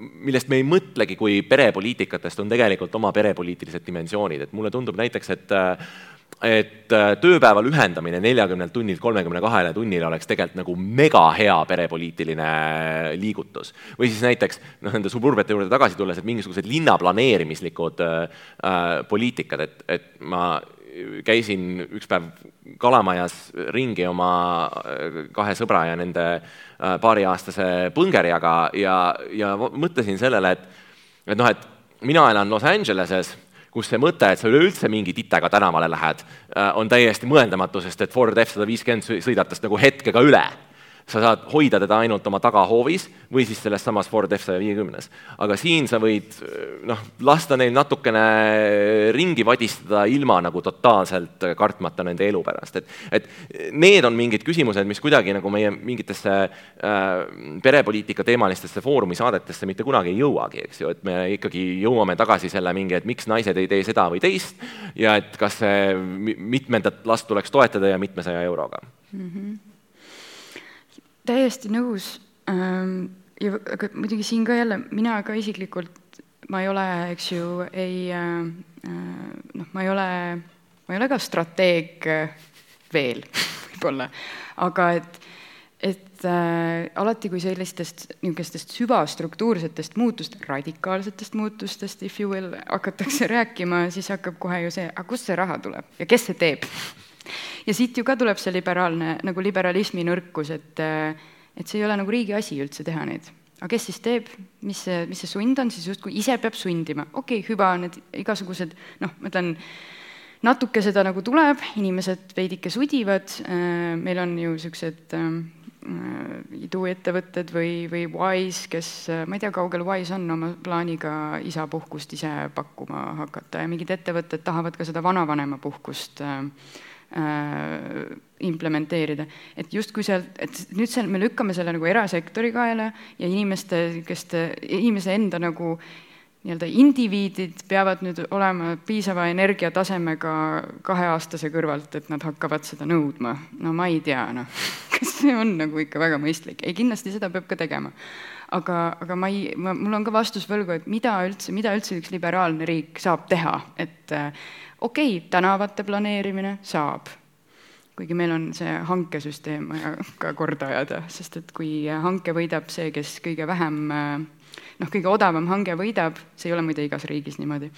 millest me ei mõtlegi kui perepoliitikatest, on tegelikult oma perepoliitilised dimensioonid, et mulle tundub näiteks, et et äh, tööpäeva lühendamine neljakümnelt tunnilt kolmekümne kahele tunnile oleks tegelikult nagu mega hea perepoliitiline liigutus. või siis näiteks noh, nende suburbiate juurde tagasi tulles, et mingisugused linnaplaneerimislikud äh, äh, poliitikad, et, et ma käisin üks päev Kalamajas ringi oma äh, kahe sõbra ja nende paariaastase põngerijaga ja, ja mõtlesin sellele, et, et noh, et mina elan Los Angeleses kus see mõte, et sa üleüldse mingi titega tänavale lähed, äh, on täiesti mõeldamatu, sest et Ford F-150 sõidab tast nagu hetkega üle sa saad hoida teda ainult oma tagahoovis või siis selles samas Ford F-150-s. aga siin sa võid noh, lasta neil natukene ringi vadistada ilma nagu totaalselt kartmata nende elu pärast, et et need on mingid küsimused, mis kuidagi nagu meie mingitesse äh, perepoliitika teemalistesse Foorumi saadetesse mitte kunagi ei jõuagi, eks ju, et me ikkagi jõuame tagasi selle mingi, et miks naised ei tee seda või teist ja et kas see mitmendat last tuleks toetada ja mitmesaja euroga mm. -hmm täiesti nõus ähm,. ja muidugi siin ka jälle, mina ka isiklikult, ma ei ole, eks ju, ei äh, äh noh, ma ei ole, ma ei ole ka strateeg veel võib-olla, aga et, et äh, alati, kui sellistest niisugustest süvastruktuursetest muutust, radikaalsetest muutustest, if you will, hakatakse rääkima, siis hakkab kohe ju see, aga kust see raha tuleb ja kes see teeb ja siit ju ka tuleb see liberaalne, nagu liberalismi nõrkus, et et see ei ole nagu riigi asi üldse teha neid. aga kes siis teeb, mis see, mis see sund on, siis justkui ise peab sundima, okei okay,, hüva, need igasugused noh, ma ütlen, natuke seda nagu tuleb, inimesed veidike sudivad, meil on ju niisugused äh, iduettevõtted või, või Wise, kes, ma ei tea, kaugel Wise on oma plaaniga isapuhkust ise pakkuma hakata. Ja mingid ettevõtted tahavad ka seda vanavanema puhkust äh, Äh, implementeerida. et justkui seal, et nüüd seal me lükkame selle nagu erasektori kaela ja inimeste, kes, inimese enda nagu nii-öelda indiviidid peavad nüüd olema piisava energiatasemega kaheaastase kõrvalt, et nad hakkavad seda nõudma. no ma ei tea, noh kas see on nagu ikka väga mõistlik? ei, kindlasti seda peab ka tegema. aga, aga ma ei, ma, mul on ka vastus võlgu, et mida üldse, mida üldse üks liberaalne riik saab teha, et äh, okei okay,, tänavate planeerimine saab, kuigi meil on see hankesüsteem vaja ka korda ajada, sest et kui hanke võidab see, kes kõige vähem noh, kõige odavam hange võidab, see ei ole muide igas riigis niimoodi,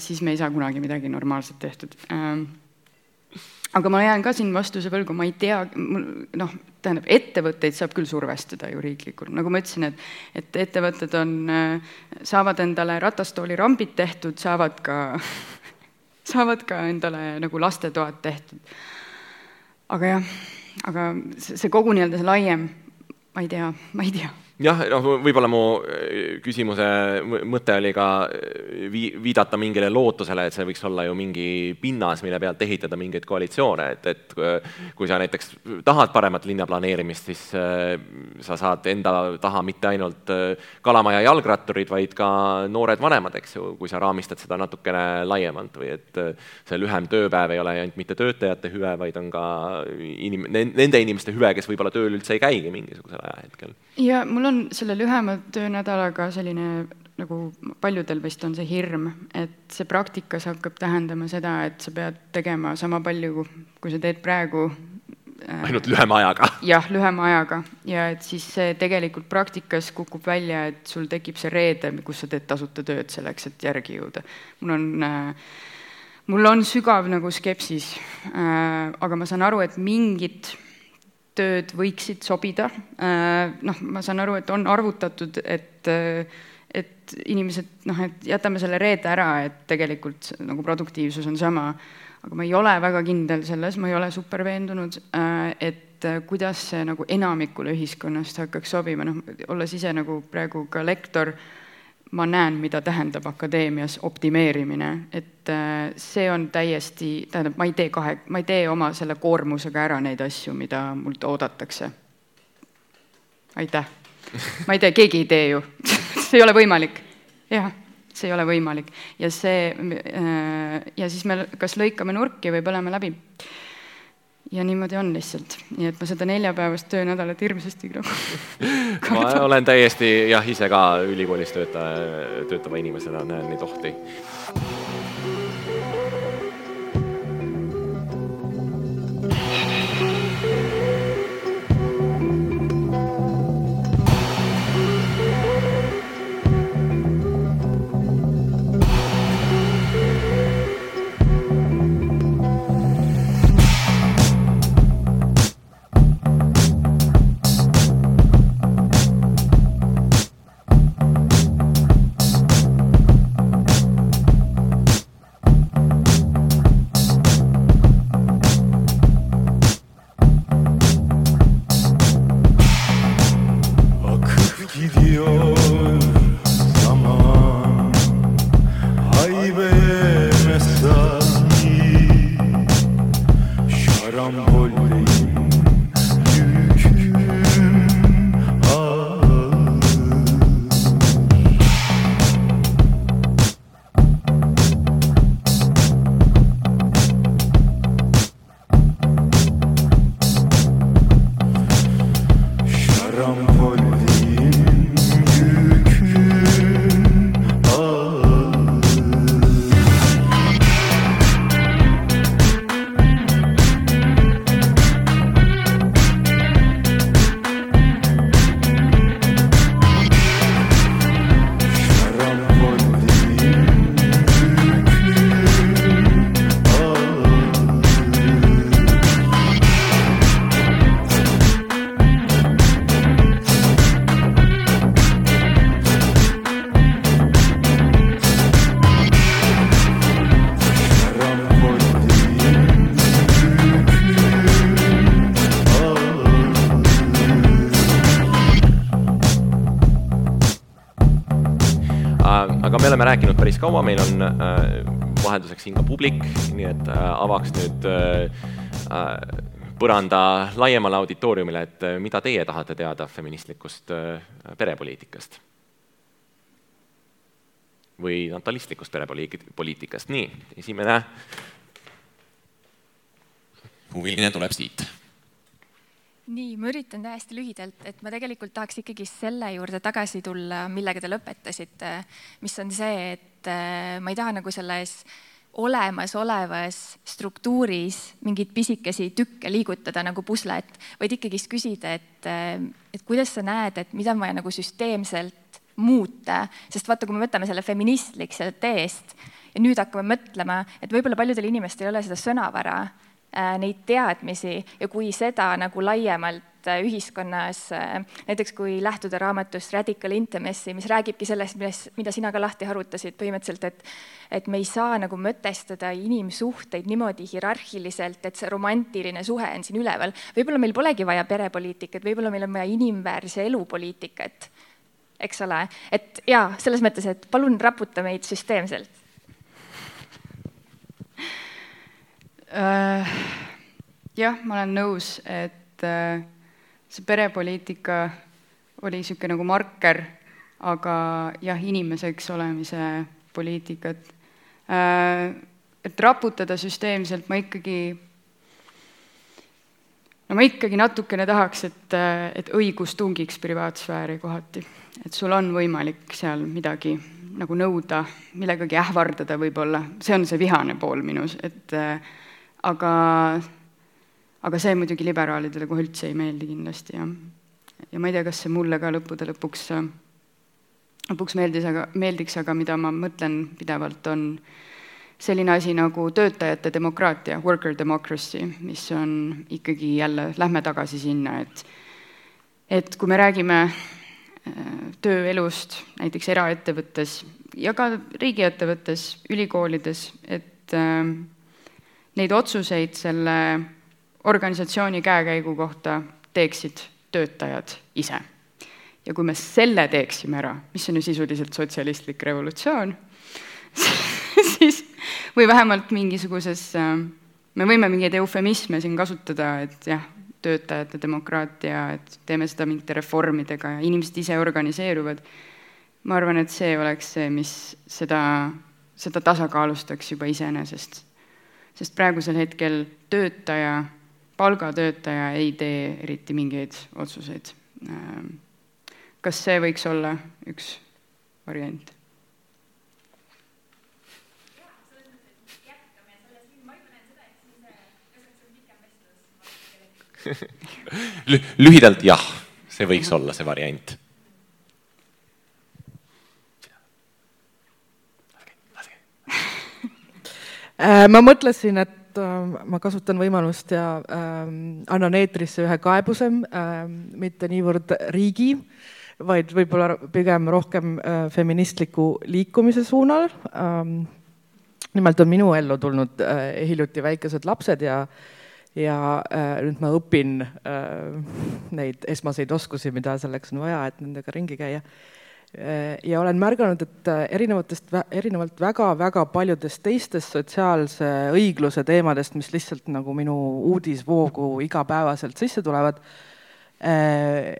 siis me ei saa kunagi midagi normaalset tehtud. Aga ma jään ka siin vastuse võlgu, ma ei tea, noh, tähendab, ettevõtteid saab küll survestada ju riiklikult, nagu ma ütlesin, et et ettevõtted on, saavad endale ratastoolirambid tehtud, saavad ka saavad ka endale nagu lastetoad tehtud. aga jah, aga see, kogu nii-öelda see laiem, ma ei tea, ma ei tea jah, noh, võib-olla mu äh, küsimuse mõte oli ka äh, vii-, viidata mingile lootusele, et see võiks olla ju mingi pinnas, mille pealt ehitada mingeid koalitsioone, et, et äh, kui sa näiteks tahad paremat linnaplaneerimist, siis sa saad enda taha mitte ainult kalamaja jalgratturid, vaid ka noored vanemad, eks ju, kui sa raamistad seda natukene laiemalt või et see lühem tööpäev ei ole ainult mitte töötajate hüve, vaid on ka inim-, nende inimeste hüve, kes võib-olla tööl üldse ei käigi mingisugusel ajahetkel. ja mul on on selle lühema töönädalaga selline nagu paljudel vist on see hirm, et see praktikas hakkab tähendama seda, et sa pead tegema sama palju, kui sa teed praegu. Äh, ainult lühema ajaga. jah, lühema ajaga ja et siis see tegelikult praktikas kukub välja, et sul tekib see reede, kus sa teed tasuta tööd selleks, et järgi jõuda. mul on äh, mul on sügav nagu skepsis äh,, aga ma saan aru, et mingid tööd võiksid sobida. Äh, noh, ma saan aru, et on arvutatud, et, et inimesed noh, et jätame selle reede ära, et tegelikult nagu produktiivsus on sama. aga ma ei ole väga kindel selles, ma ei ole super veendunud, äh, et kuidas see nagu enamikule ühiskonnast hakkaks sobima, noh, olles ise nagu praegu ka lektor ma näen, mida tähendab akadeemias optimeerimine, et äh, see on täiesti, tähendab, ma ei tee kahe, ma ei tee oma selle koormusega ära neid asju, mida mult oodatakse. aitäh. ma ei tea, keegi ei tee ju see ei ole võimalik. jah, see ei ole võimalik ja see äh, ja siis me kas lõikame nurki või põleme läbi ja niimoodi on lihtsalt, nii et ma seda neljapäevast töönädalat hirmsasti nagu ma olen täiesti jah, ise ka ülikoolis töötaja, töötava inimesena näen neid ohti. Kaua, meil on äh, vahelduseks siin ka publik, nii et äh, avaks nüüd äh, põranda laiemale auditooriumile, et mida teie tahate teada feministlikust perepoliitikast? või natalistlikust perepoliitikast, nii, esimene. Huviline tuleb siit nii, ma üritan täiesti lühidalt, et ma tegelikult tahaks ikkagi selle juurde tagasi tulla, millega te lõpetasite, mis on see, et äh, ma ei taha nagu selles olemasolevas struktuuris mingeid pisikesi tükke liigutada nagu puslet, vaid ikkagist küsida, et, et kuidas sa näed, et mida on vaja nagu süsteemselt muuta, sest vaata, kui me võtame selle feministlik sealt eest ja nüüd hakkame mõtlema, et võib-olla paljudel inimestel ei ole seda sõnavara, äh, neid teadmisi ja kui seda nagu laiemalt Äh, ühiskonnas, äh, näiteks kui lähtuda raamatust Radical Intimacy, mis räägibki sellest, milles, mida sina ka lahti harutasid põhimõtteliselt, et et me ei saa nagu mõtestada inimsuhteid niimoodi hierarhiliselt, et see romantiline suhe on siin üleval. võib-olla meil polegi vaja perepoliitikat, võib-olla meil on vaja inimväärse elu poliitikat, eks ole, et jaa, selles mõttes, et palun raputa meid süsteemselt jah, ma olen nõus, et uh, see perepoliitika oli niisugune nagu marker, aga jah, inimeseks olemise poliitikat. Äh, et raputada süsteemselt ma ikkagi, no ma ikkagi natukene tahaks, et, et õigus tungiks privaatsfääri kohati. et sul on võimalik seal midagi nagu nõuda, millegagi ähvardada võib-olla, see on see vihane pool minus, et aga aga see muidugi liberaalidele kohe üldse ei meeldi kindlasti ja, ja ma ei tea, kas see mulle ka lõppude lõpuks, lõpuks meeldis, aga, meeldiks, aga mida ma mõtlen pidevalt, on selline asi nagu töötajate demokraatia, worker democracy, mis on ikkagi jälle, lähme tagasi sinna, et et kui me räägime äh, tööelust näiteks eraettevõttes ja ka riigiettevõttes, ülikoolides, et äh, neid otsuseid selle organisatsiooni käekäigu kohta teeksid töötajad ise. ja kui me selle teeksime ära, mis on ju sisuliselt sotsialistlik revolutsioon, siis või vähemalt mingisuguses, me võime mingeid eufemisme siin kasutada, et jah, töötajate demokraatia, et teeme seda mingite reformidega ja inimesed ise organiseeruvad, ma arvan, et see oleks see, mis seda, seda tasakaalustaks juba iseenesest. Sest praegusel hetkel töötaja palgatöötaja ei tee eriti mingeid otsuseid. kas see võiks olla üks variant? lühidalt jah, see võiks olla see variant. Ma mõtlesin, et äh, ma kasutan võimalust ja äh, annan eetrisse ühe kaebuse äh,, mitte niivõrd riigi, vaid võib-olla pigem rohkem äh, feministliku liikumise suunal ähm,. nimelt on minu ellu tulnud äh, hiljuti väikesed lapsed ja ja äh, nüüd ma õpin äh, neid esmaseid oskusi, mida selleks on vaja, et nendega ringi käia Äh, ja olen märganud, et äh, erinevatest, erinevalt väga-väga paljudest teistest sotsiaalse õigluse teemadest, mis lihtsalt nagu minu uudisvoogu igapäevaselt sisse tulevad äh,,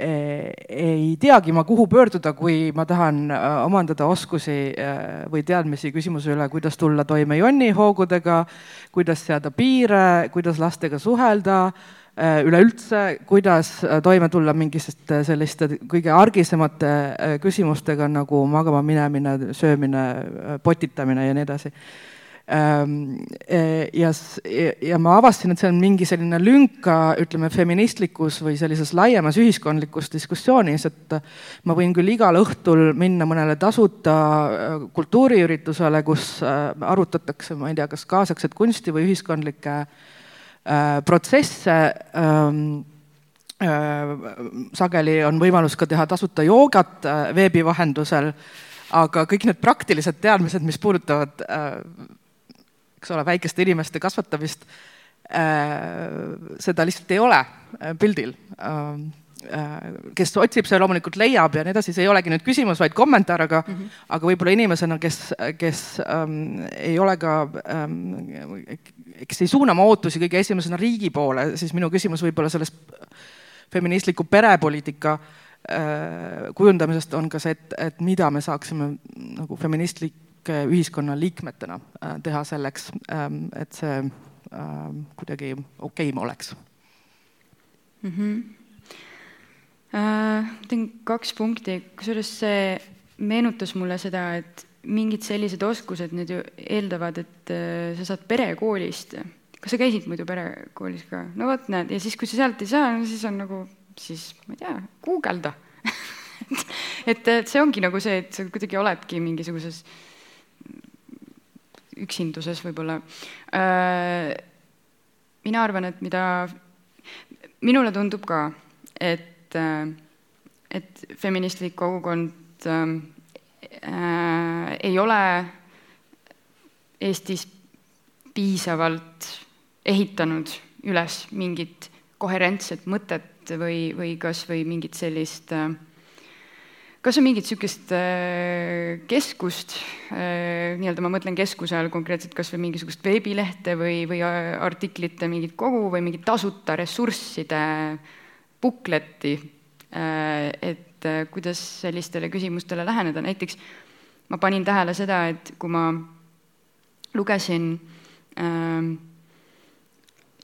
ei teagi ma, kuhu pöörduda, kui ma tahan äh, omandada oskusi äh, või teadmisi küsimuse üle, kuidas tulla toime jonnihoogudega, kuidas seada piire, kuidas lastega suhelda äh,, Äh, üleüldse, kuidas äh, toime tulla mingisuguste selliste kõige argisemate äh, küsimustega nagu magama minemine, söömine, potitamine ja nii edasi. Ähm, ja, ja ma avastasin, et see on mingi selline lünka, ütleme, feministlikus või sellises laiemas ühiskondlikus diskussioonis, et ma võin küll igal õhtul minna mõnele tasuta kultuuriüritusele, kus arutatakse, ma ei tea, kas kaasaegset kunsti või ühiskondlikke äh, Äh, protsesse ähm, äh, sageli on võimalus ka teha tasuta joogat äh, veebi vahendusel, aga kõik need praktilised teadmised, mis puudutavad, eks ole, väikeste inimeste kasvatamist, seda lihtsalt ei ole pildil. Ähm, Äh, kes otsib, see loomulikult leiab ja nii edasi, see ei olegi nüüd küsimus, vaid kommentaar, aga mm, -hmm. aga võib-olla inimesena, kes, kes ähm, ei ole ka ähm,, kes ei suuna oma ootusi kõige esimesena riigi poole, siis minu küsimus võib-olla sellest feministliku perepoliitika äh, kujundamisest on ka see, et, et mida me saaksime nagu feministlike ühiskonna liikmetena äh, teha selleks ähm,, et see äh, kuidagi okeim oleks mm. -hmm äh,? teen kaks punkti, kusjuures see meenutas mulle seda, et mingid sellised oskused nüüd ju eeldavad, et äh, sa saad perekoolist. kas sa käisid muidu perekoolis ka? no vot, näed, ja siis, kui sa sealt ei saa, no siis on nagu, siis ma ei tea, guugelda et, et see ongi nagu see, et sa kuidagi oledki mingisuguses üksinduses võib-olla. Äh, mina arvan, et mida, minule tundub ka, et, äh, et feministlik kogukond äh, ei ole Eestis piisavalt ehitanud üles mingit koherentset mõtet või, või kas või mingit sellist äh, kas on mingit niisugust äh, keskust, äh, nii-öelda ma mõtlen keskuse all konkreetselt kas või mingisugust veebilehte või, või artiklite mingit kogu või mingit tasuta ressursside bukletti, et kuidas sellistele küsimustele läheneda, näiteks ma panin tähele seda, et kui ma lugesin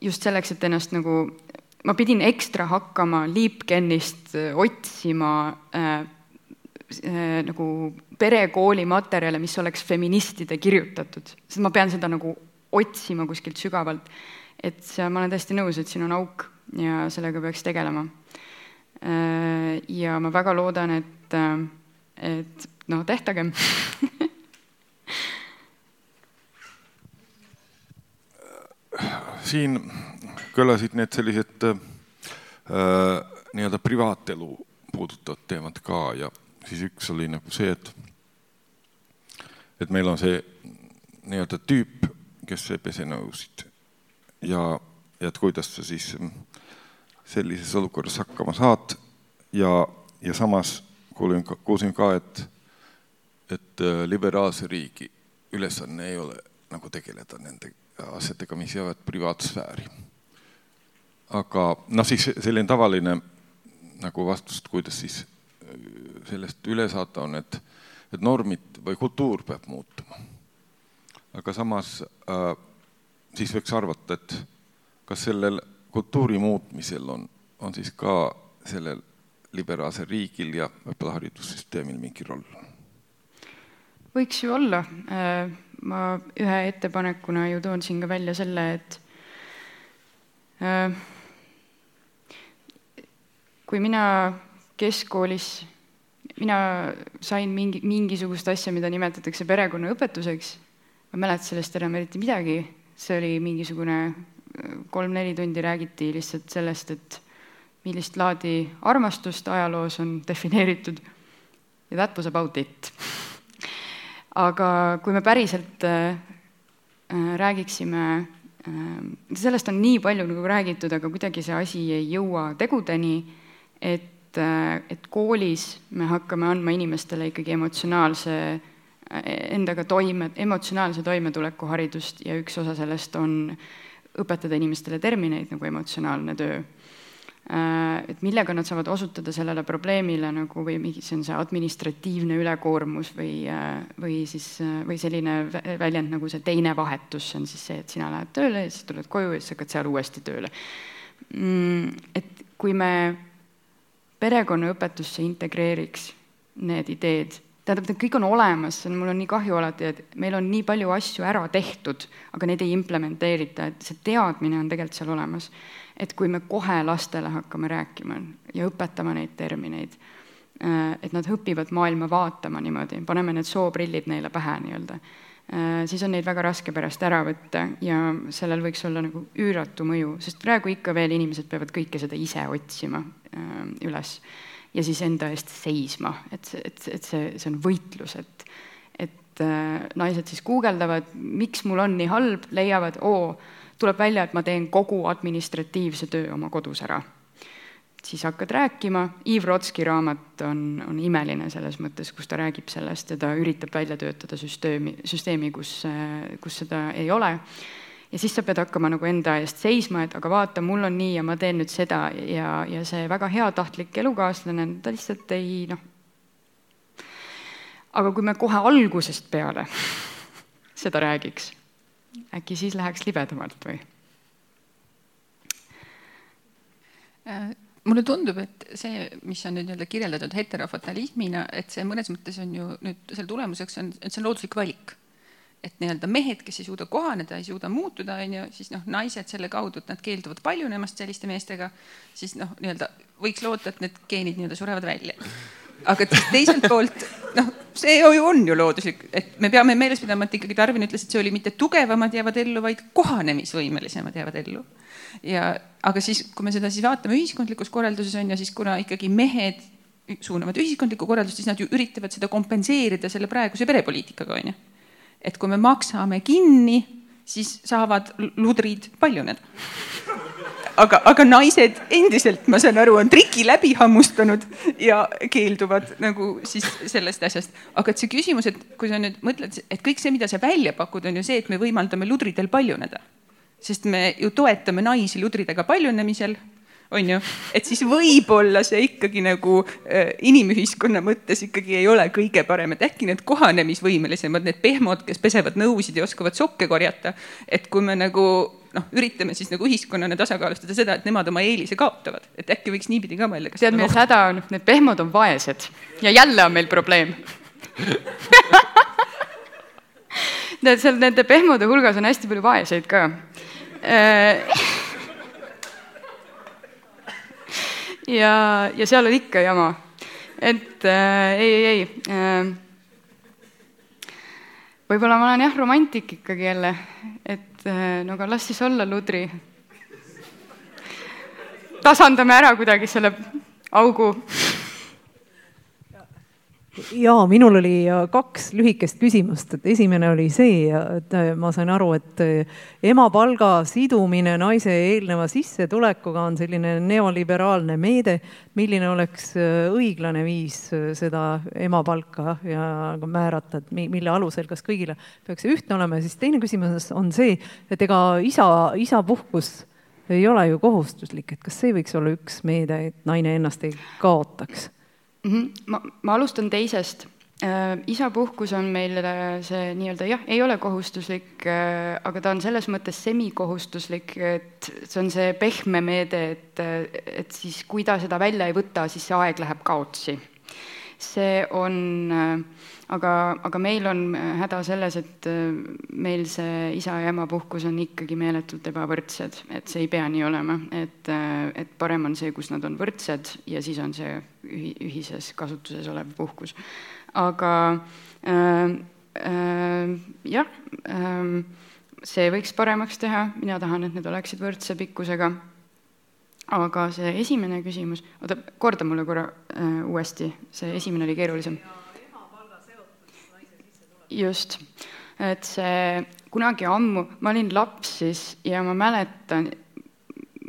just selleks, et ennast nagu, ma pidin ekstra hakkama Liipkennist otsima äh, nagu perekooli materjale, mis oleks feministide kirjutatud, sest ma pean seda nagu otsima kuskilt sügavalt. et see, ma olen täiesti nõus, et siin on auk ja sellega peaks tegelema äh,. ja ma väga loodan, et äh,, et noh, tehtagem siin kõlasid need sellised äh, nii-öelda privaatelu puudutavad teemad ka ja siis üks oli nagu see, et, et meil on see nii-öelda tüüp, kes ei pese nõusid ja, ja et kuidas sa siis sellises olukorras hakkama saad ja, ja samas kuulin, kuulsin ka, et, et äh, liberaalse riigi ülesanne ei ole nagu tegeleda nende asjadega, mis jäävad privaatsfääri. aga noh, siis selline tavaline nagu vastus, et kuidas siis sellest üle saada, on, et, et normid või kultuur peab muutuma. aga samas äh, siis võiks arvata, et kas sellel kultuuri muutmisel on, on siis ka sellel liberaalsel riigil ja võib-olla haridussüsteemil mingi roll? võiks ju olla. Äh, ma ühe ettepanekuna ju toon siin ka välja selle, et äh, kui mina keskkoolis mina sain mingi, mingisugust asja, mida nimetatakse perekonnaõpetuseks, ma ei mäleta sellest enam eriti midagi, see oli mingisugune kolm-neli tundi räägiti lihtsalt sellest, et millist laadi armastust ajaloos on defineeritud ja that was about it. aga kui me päriselt äh, räägiksime äh,, sellest on nii palju nagu räägitud, aga kuidagi see asi ei jõua tegudeni, et et, äh, koolis me hakkame andma inimestele ikkagi emotsionaalse, äh, endaga toime, emotsionaalse toimetuleku haridust ja üks osa sellest on õpetada inimestele termineid nagu emotsionaalne töö. Äh, et millega nad saavad osutada sellele probleemile nagu või mingi, see on see administratiivne ülekoormus või, või siis, või selline väljend nagu see teine vahetus, see on siis see, et sina lähed tööle ja siis tuled koju ja siis hakkad seal uuesti tööle. Mm, et kui me perekonnaõpetusse integreeriks need ideed. Tähendab, need kõik on olemas, mul on nii kahju alati, et meil on nii palju asju ära tehtud, aga neid ei implementeerita, et see teadmine on tegelikult seal olemas. et kui me kohe lastele hakkame rääkima ja õpetama neid termineid, äh, et nad õpivad maailma vaatama niimoodi, paneme need sooprillid neile pähe nii-öelda Äh, siis on neid väga raske pärast ära võtta ja sellel võiks olla nagu üüratu mõju, sest praegu ikka veel inimesed peavad kõike seda ise otsima äh, üles ja siis enda eest seisma, et, et, et see, see on võitlus, et et äh, naised siis guugeldavad, miks mul on nii halb, leiavad, oo, tuleb välja, et ma teen kogu administratiivse töö oma kodus ära. Siis hakkad rääkima, Iv Rotski raamat on, on imeline selles mõttes, kus ta räägib sellest ja ta üritab välja töötada süsteemi, süsteemi, kus, kus seda ei ole. Ja siis sa pead hakkama nagu enda eest seisma, et aga vaata, mul on nii ja ma teen nüüd seda ja, ja see väga heatahtlik elukaaslane, ta lihtsalt ei noh. aga kui me kohe algusest peale seda räägiks, äkki siis läheks libedamalt või? Äh, mulle tundub, et see, mis on nüüd nii-öelda kirjeldatud heterofatalismina, et see mõnes mõttes on ju nüüd selle tulemuseks on, et see on looduslik valik et nii-öelda mehed, kes ei suuda kohaneda, ei suuda muutuda, on ju, siis noh, naised selle kaudu, et nad keelduvad paljunemast selliste meestega, siis noh, nii-öelda võiks loota, et need geenid nii-öelda surevad välja. aga teiselt poolt noh, see ju on ju looduslik, et me peame meeles pidama, et ikkagi Darwin ütles, et see oli mitte tugevamad jäävad ellu, vaid kohanemisvõimelisemad jäävad ellu. ja aga siis, kui me seda siis vaatame ühiskondlikus korralduses on ju, siis kuna ikkagi mehed suunavad ühiskondlikku korraldust, siis nad ju üritavad seda kompenseerida selle praeguse perepoliitikaga on ju et kui me maksame kinni, siis saavad ludrid paljuneda. aga, aga naised endiselt, ma saan aru, on triki läbi hammustanud ja keelduvad nagu siis sellest asjast. aga et see küsimus, et kui sa nüüd mõtled, et kõik see, mida sa välja pakud, on ju see, et me võimaldame ludridel paljuneda. sest me ju toetame naisi ludridega paljunemisel on ju, et siis võib-olla see ikkagi nagu äh, inimühiskonna mõttes ikkagi ei ole kõige parem, et äkki need kohanemisvõimelisemad, need pehmod, kes pesevad nõusid ja oskavad sokke korjata, et kui me nagu noh, üritame siis nagu ühiskonnana tasakaalustada seda, et nemad oma eelise kaotavad, et äkki võiks niipidi ka mõelda. tead, milles häda on, need pehmod on vaesed ja jälle on meil probleem. Tead, seal nende pehmode hulgas on hästi palju vaeseid ka äh, ja, ja seal oli ikka jama. et äh, ei, ei, ei äh,. võib-olla ma olen jah, romantik ikkagi jälle, et äh, no aga las siis olla ludri. tasandame ära kuidagi selle augu ja minul oli kaks lühikest küsimust, et esimene oli see, et äh, ma sain aru, et äh, emapalga sidumine naise eelneva sissetulekuga on selline neoliberaalne meede. milline oleks äh, õiglane viis seda emapalka ja määrata, et mille alusel, kas kõigile peaks see ühtne olema ja siis teine küsimus on see, et ega isa, isapuhkus ei ole ju kohustuslik, et kas see võiks olla üks meede, et naine ennast ei kaotaks. Ma, ma alustan teisest äh,. isapuhkus on meil äh, see nii-öelda jah, ei ole kohustuslik äh,, aga ta on selles mõttes semikohustuslik, et see on see pehme meede, et, et siis kui ta seda välja ei võta, siis see aeg läheb kaotsi. See on äh, aga, aga meil on äh, häda selles, et äh, meil see isa ja ema puhkus on ikkagi meeletult ebavõrdsed, et see ei pea nii olema, et, et parem on see, kus nad on võrdsed ja siis on see ühi-, ühises kasutuses olev puhkus. aga äh, äh, jah äh,, see võiks paremaks teha, mina tahan, et need oleksid võrdse pikkusega aga see esimene küsimus, oota, korda mulle korra äh, uuesti, see esimene oli keerulisem. Just, et see kunagi ammu, ma olin laps siis ja ma mäletan,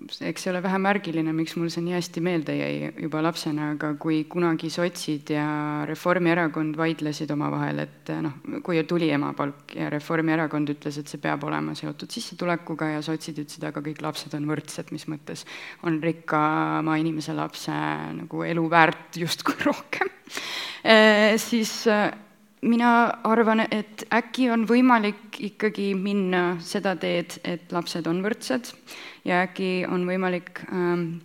eks see ole vähe märgiline, miks mul see nii hästi meelde jäi juba lapsena, aga kui kunagi sotsid ja Reformierakond vaidlesid omavahel, et noh, kui tuli emapalk ja Reformierakond ütles, et see peab olema seotud sissetulekuga ja sotsid ütlesid, aga kõik lapsed on võrdsed, mis mõttes on rikkama inimese lapse nagu elu väärt justkui rohkem. E,, siis mina arvan, et äkki on võimalik ikkagi minna seda teed, et lapsed on võrdsed ja äkki on võimalik ähm,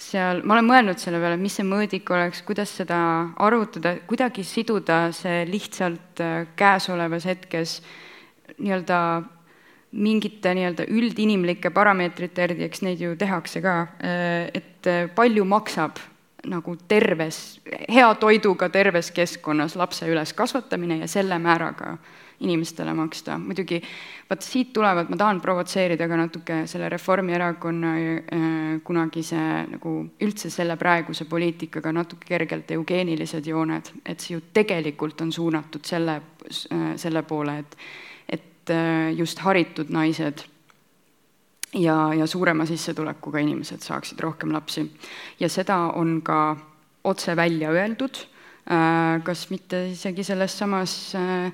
seal, ma olen mõelnud selle peale, mis see mõõdik oleks, kuidas seda arvutada, kuidagi siduda see lihtsalt äh, käesolevas hetkes nii-öelda mingite nii-öelda üldinimlike parameetrite järgi, eks neid ju tehakse ka, äh, et äh, palju maksab nagu terves, hea toiduga terves keskkonnas lapse üleskasvatamine ja selle määraga inimestele maksta. muidugi vaat siit tulevad, ma tahan provotseerida ka natuke selle Reformierakonna äh, kunagise nagu üldse selle praeguse poliitikaga natuke kergelt eugeenilised jooned, et see ju tegelikult on suunatud selle, äh, selle poole, et et äh, just haritud naised ja, ja suurema sissetulekuga inimesed saaksid rohkem lapsi. ja seda on ka otse välja öeldud, äh, kas mitte isegi selles samas, äh,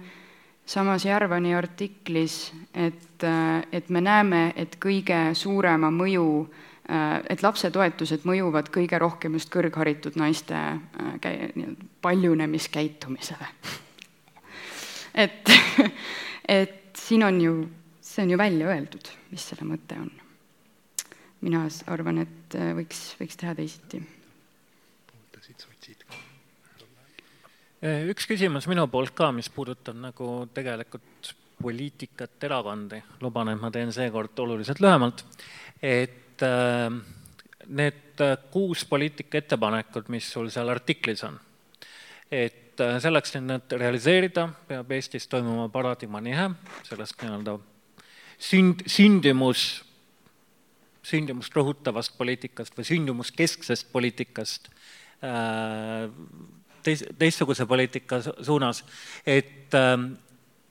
samas Järvani artiklis, et, äh, et me näeme, et kõige suurema mõju, et lapsetoetused mõjuvad kõige rohkem just kõrgharitud naiste käi-, paljunemiskäitumisele et, et siin on ju see on ju välja öeldud, mis selle mõte on. mina arvan, et võiks, võiks teha teisiti. üks küsimus minu poolt ka, mis puudutab nagu tegelikult poliitikat, erakondi, luban, et ma teen seekord oluliselt lühemalt, et äh, need kuus poliitika ettepanekut, mis sul seal artiklis on, et äh, selleks, et need realiseerida, peab Eestis toimuma paradigma nihe sellest nii-öelda sünd, sündimus, sündimust rõhutavast poliitikast või sündimuskesksest poliitikast äh, teis-, teistsuguse poliitika suunas, et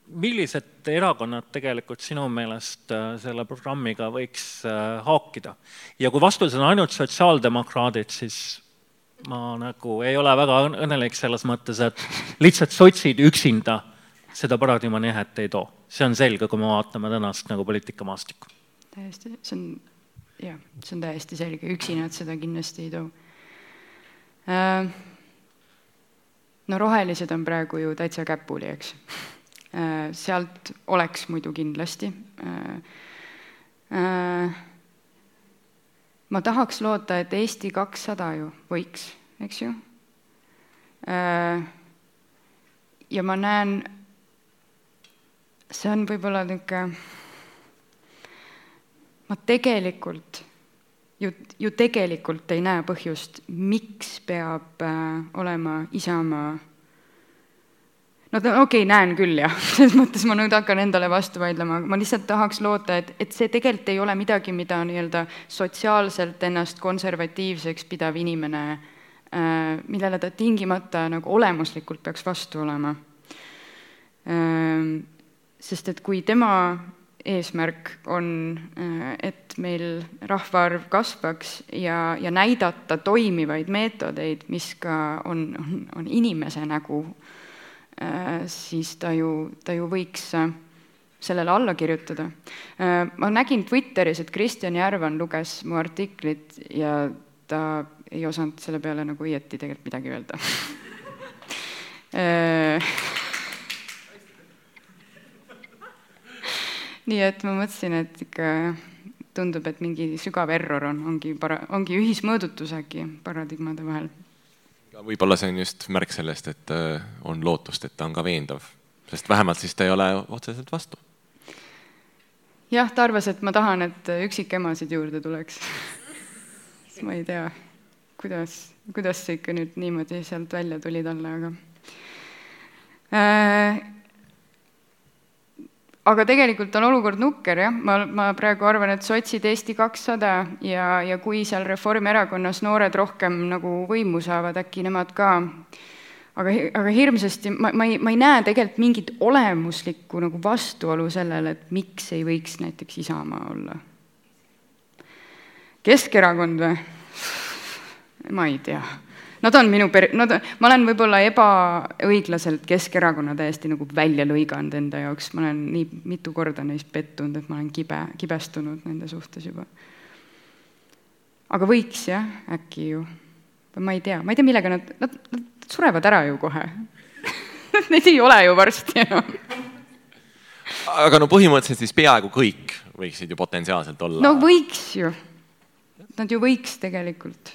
millised erakonnad tegelikult sinu meelest äh, selle programmiga võiks äh, haakida? ja kui vastus on ainult sotsiaaldemokraadid, siis ma nagu ei ole väga õnnelik selles mõttes, et lihtsalt sotsid üksinda seda paradigma nihet ei too. see on selge, kui me vaatame tänast nagu poliitikamaastikku. täiesti, see on, jah, see on täiesti selge, üksi nad seda kindlasti ei too äh,. no rohelised on praegu ju täitsa käpuli, eks Äh, sealt oleks muidu kindlasti. Äh, ma tahaks loota, et Eesti kakssada ju võiks, eks ju. ja ma näen, see on võib-olla niisugune, ma tegelikult ju, ju tegelikult ei näe põhjust, miks peab olema Isamaa. No okei okay,, näen küll jah, selles mõttes ma nüüd hakkan endale vastu vaidlema, ma lihtsalt tahaks loota, et, et see tegelikult ei ole midagi, mida nii-öelda sotsiaalselt ennast konservatiivseks pidav inimene äh,, millele ta tingimata nagu olemuslikult peaks vastu olema. Äh,. Sest et kui tema eesmärk on, äh, et meil rahvaarv kasvaks ja, ja näidata toimivaid meetodeid, mis ka on, on, on inimese nägu Äh, siis ta ju, ta ju võiks äh, sellele alla kirjutada. Ma nägin Twitteris, et Kristjan Järvan luges mu artiklit ja ta ei osanud selle peale nagu õieti tegelikult midagi öelda nii et ma mõtlesin, et ikka tundub, et mingi sügav error on, ongi para-, ongi ühismõõdutus äkki paradigmade vahel võib-olla see on just märk sellest, et äh, on lootust, et ta on ka veendav, sest vähemalt siis ta ei ole otseselt vastu. jah, ta arvas, et ma tahan, et üksikemasid juurde tuleks siis ma ei tea, kuidas, kuidas see ikka nüüd niimoodi sealt välja tuli talle, aga äh, aga tegelikult on olukord nukker, jah, ma, ma praegu arvan, et sotsid Eesti kakssada ja, ja kui seal Reformierakonnas noored rohkem nagu võimu saavad, äkki nemad ka, aga, aga hirmsasti ma, ma ei, ma ei näe tegelikult mingit olemuslikku nagu vastuolu sellele, et miks ei võiks näiteks Isamaa olla. Keskerakond või? ma ei tea Nad on minu per-, nad, ma olen võib-olla ebaõiglaselt Keskerakonna täiesti nagu välja lõiganud enda jaoks, ma olen nii mitu korda neist pettunud, et ma olen kibe, kibestunud nende suhtes juba. aga võiks jah, äkki ju, ma ei tea, ma ei tea, millega nad, nad, nad surevad ära ju kohe. Neid ei ole ju varsti enam. Aga no põhimõtteliselt siis peaaegu kõik võiksid ju potentsiaalselt olla. no võiks ju, nad ju võiks tegelikult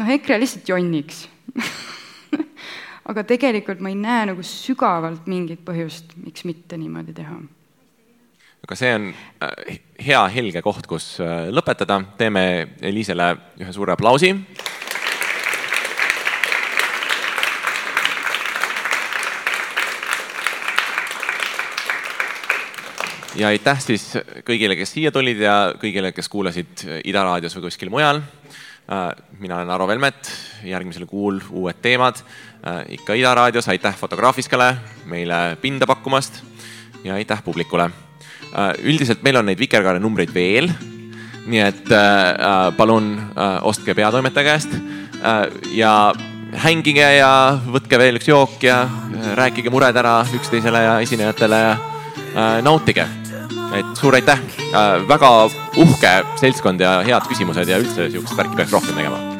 noh, EKRE lihtsalt jonniks aga tegelikult ma ei näe nagu sügavalt mingit põhjust, miks mitte niimoodi teha. aga see on äh, hea helge koht, kus äh, lõpetada, teeme Eliisele ühe suure aplausi. ja aitäh siis kõigile, kes siia tulid ja kõigile, kes kuulasid Ida raadios või kuskil mujal mina olen Aro Velmet, järgmisel kuul uued teemad, äh, ikka Ida raadios, aitäh Fotograafiskale meile pinda pakkumast ja aitäh publikule. Äh, üldiselt meil on neid Vikerkaare numbreid veel, nii et palun ostke peatoimetaja käest ja hängige ja võtke veel üks jook ja rääkige mured ära üksteisele ja esinejatele ja nautige et suur aitäh. Äh,, väga uhke seltskond ja head küsimused ja üldse sihukest värki peaks rohkem tegema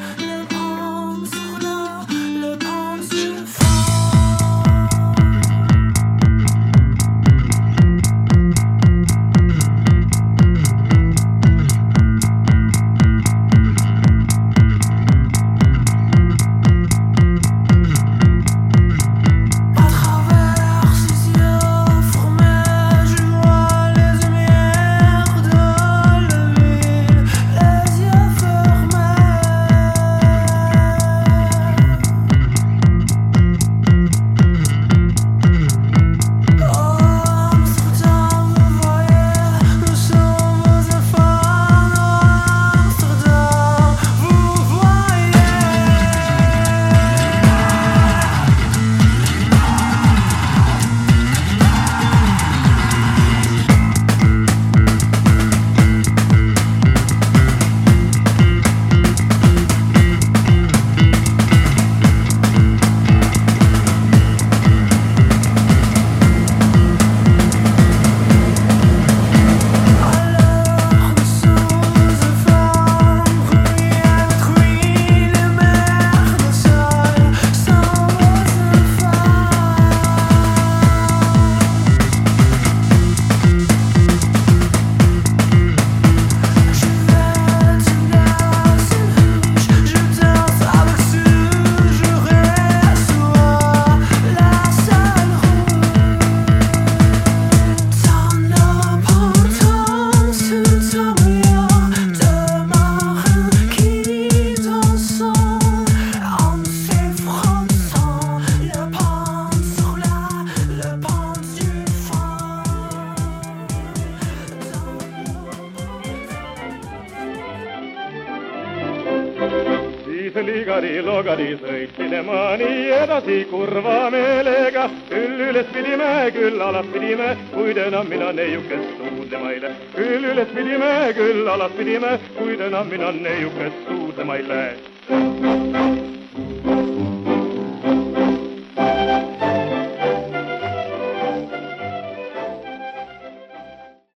edasi kurva meelega. küll üles pidime, küll alas pidime, kuid enam mina neiukest suudlema ei lähe. küll üles pidime, küll alas pidime, kuid enam mina neiukest suudlema ei lähe.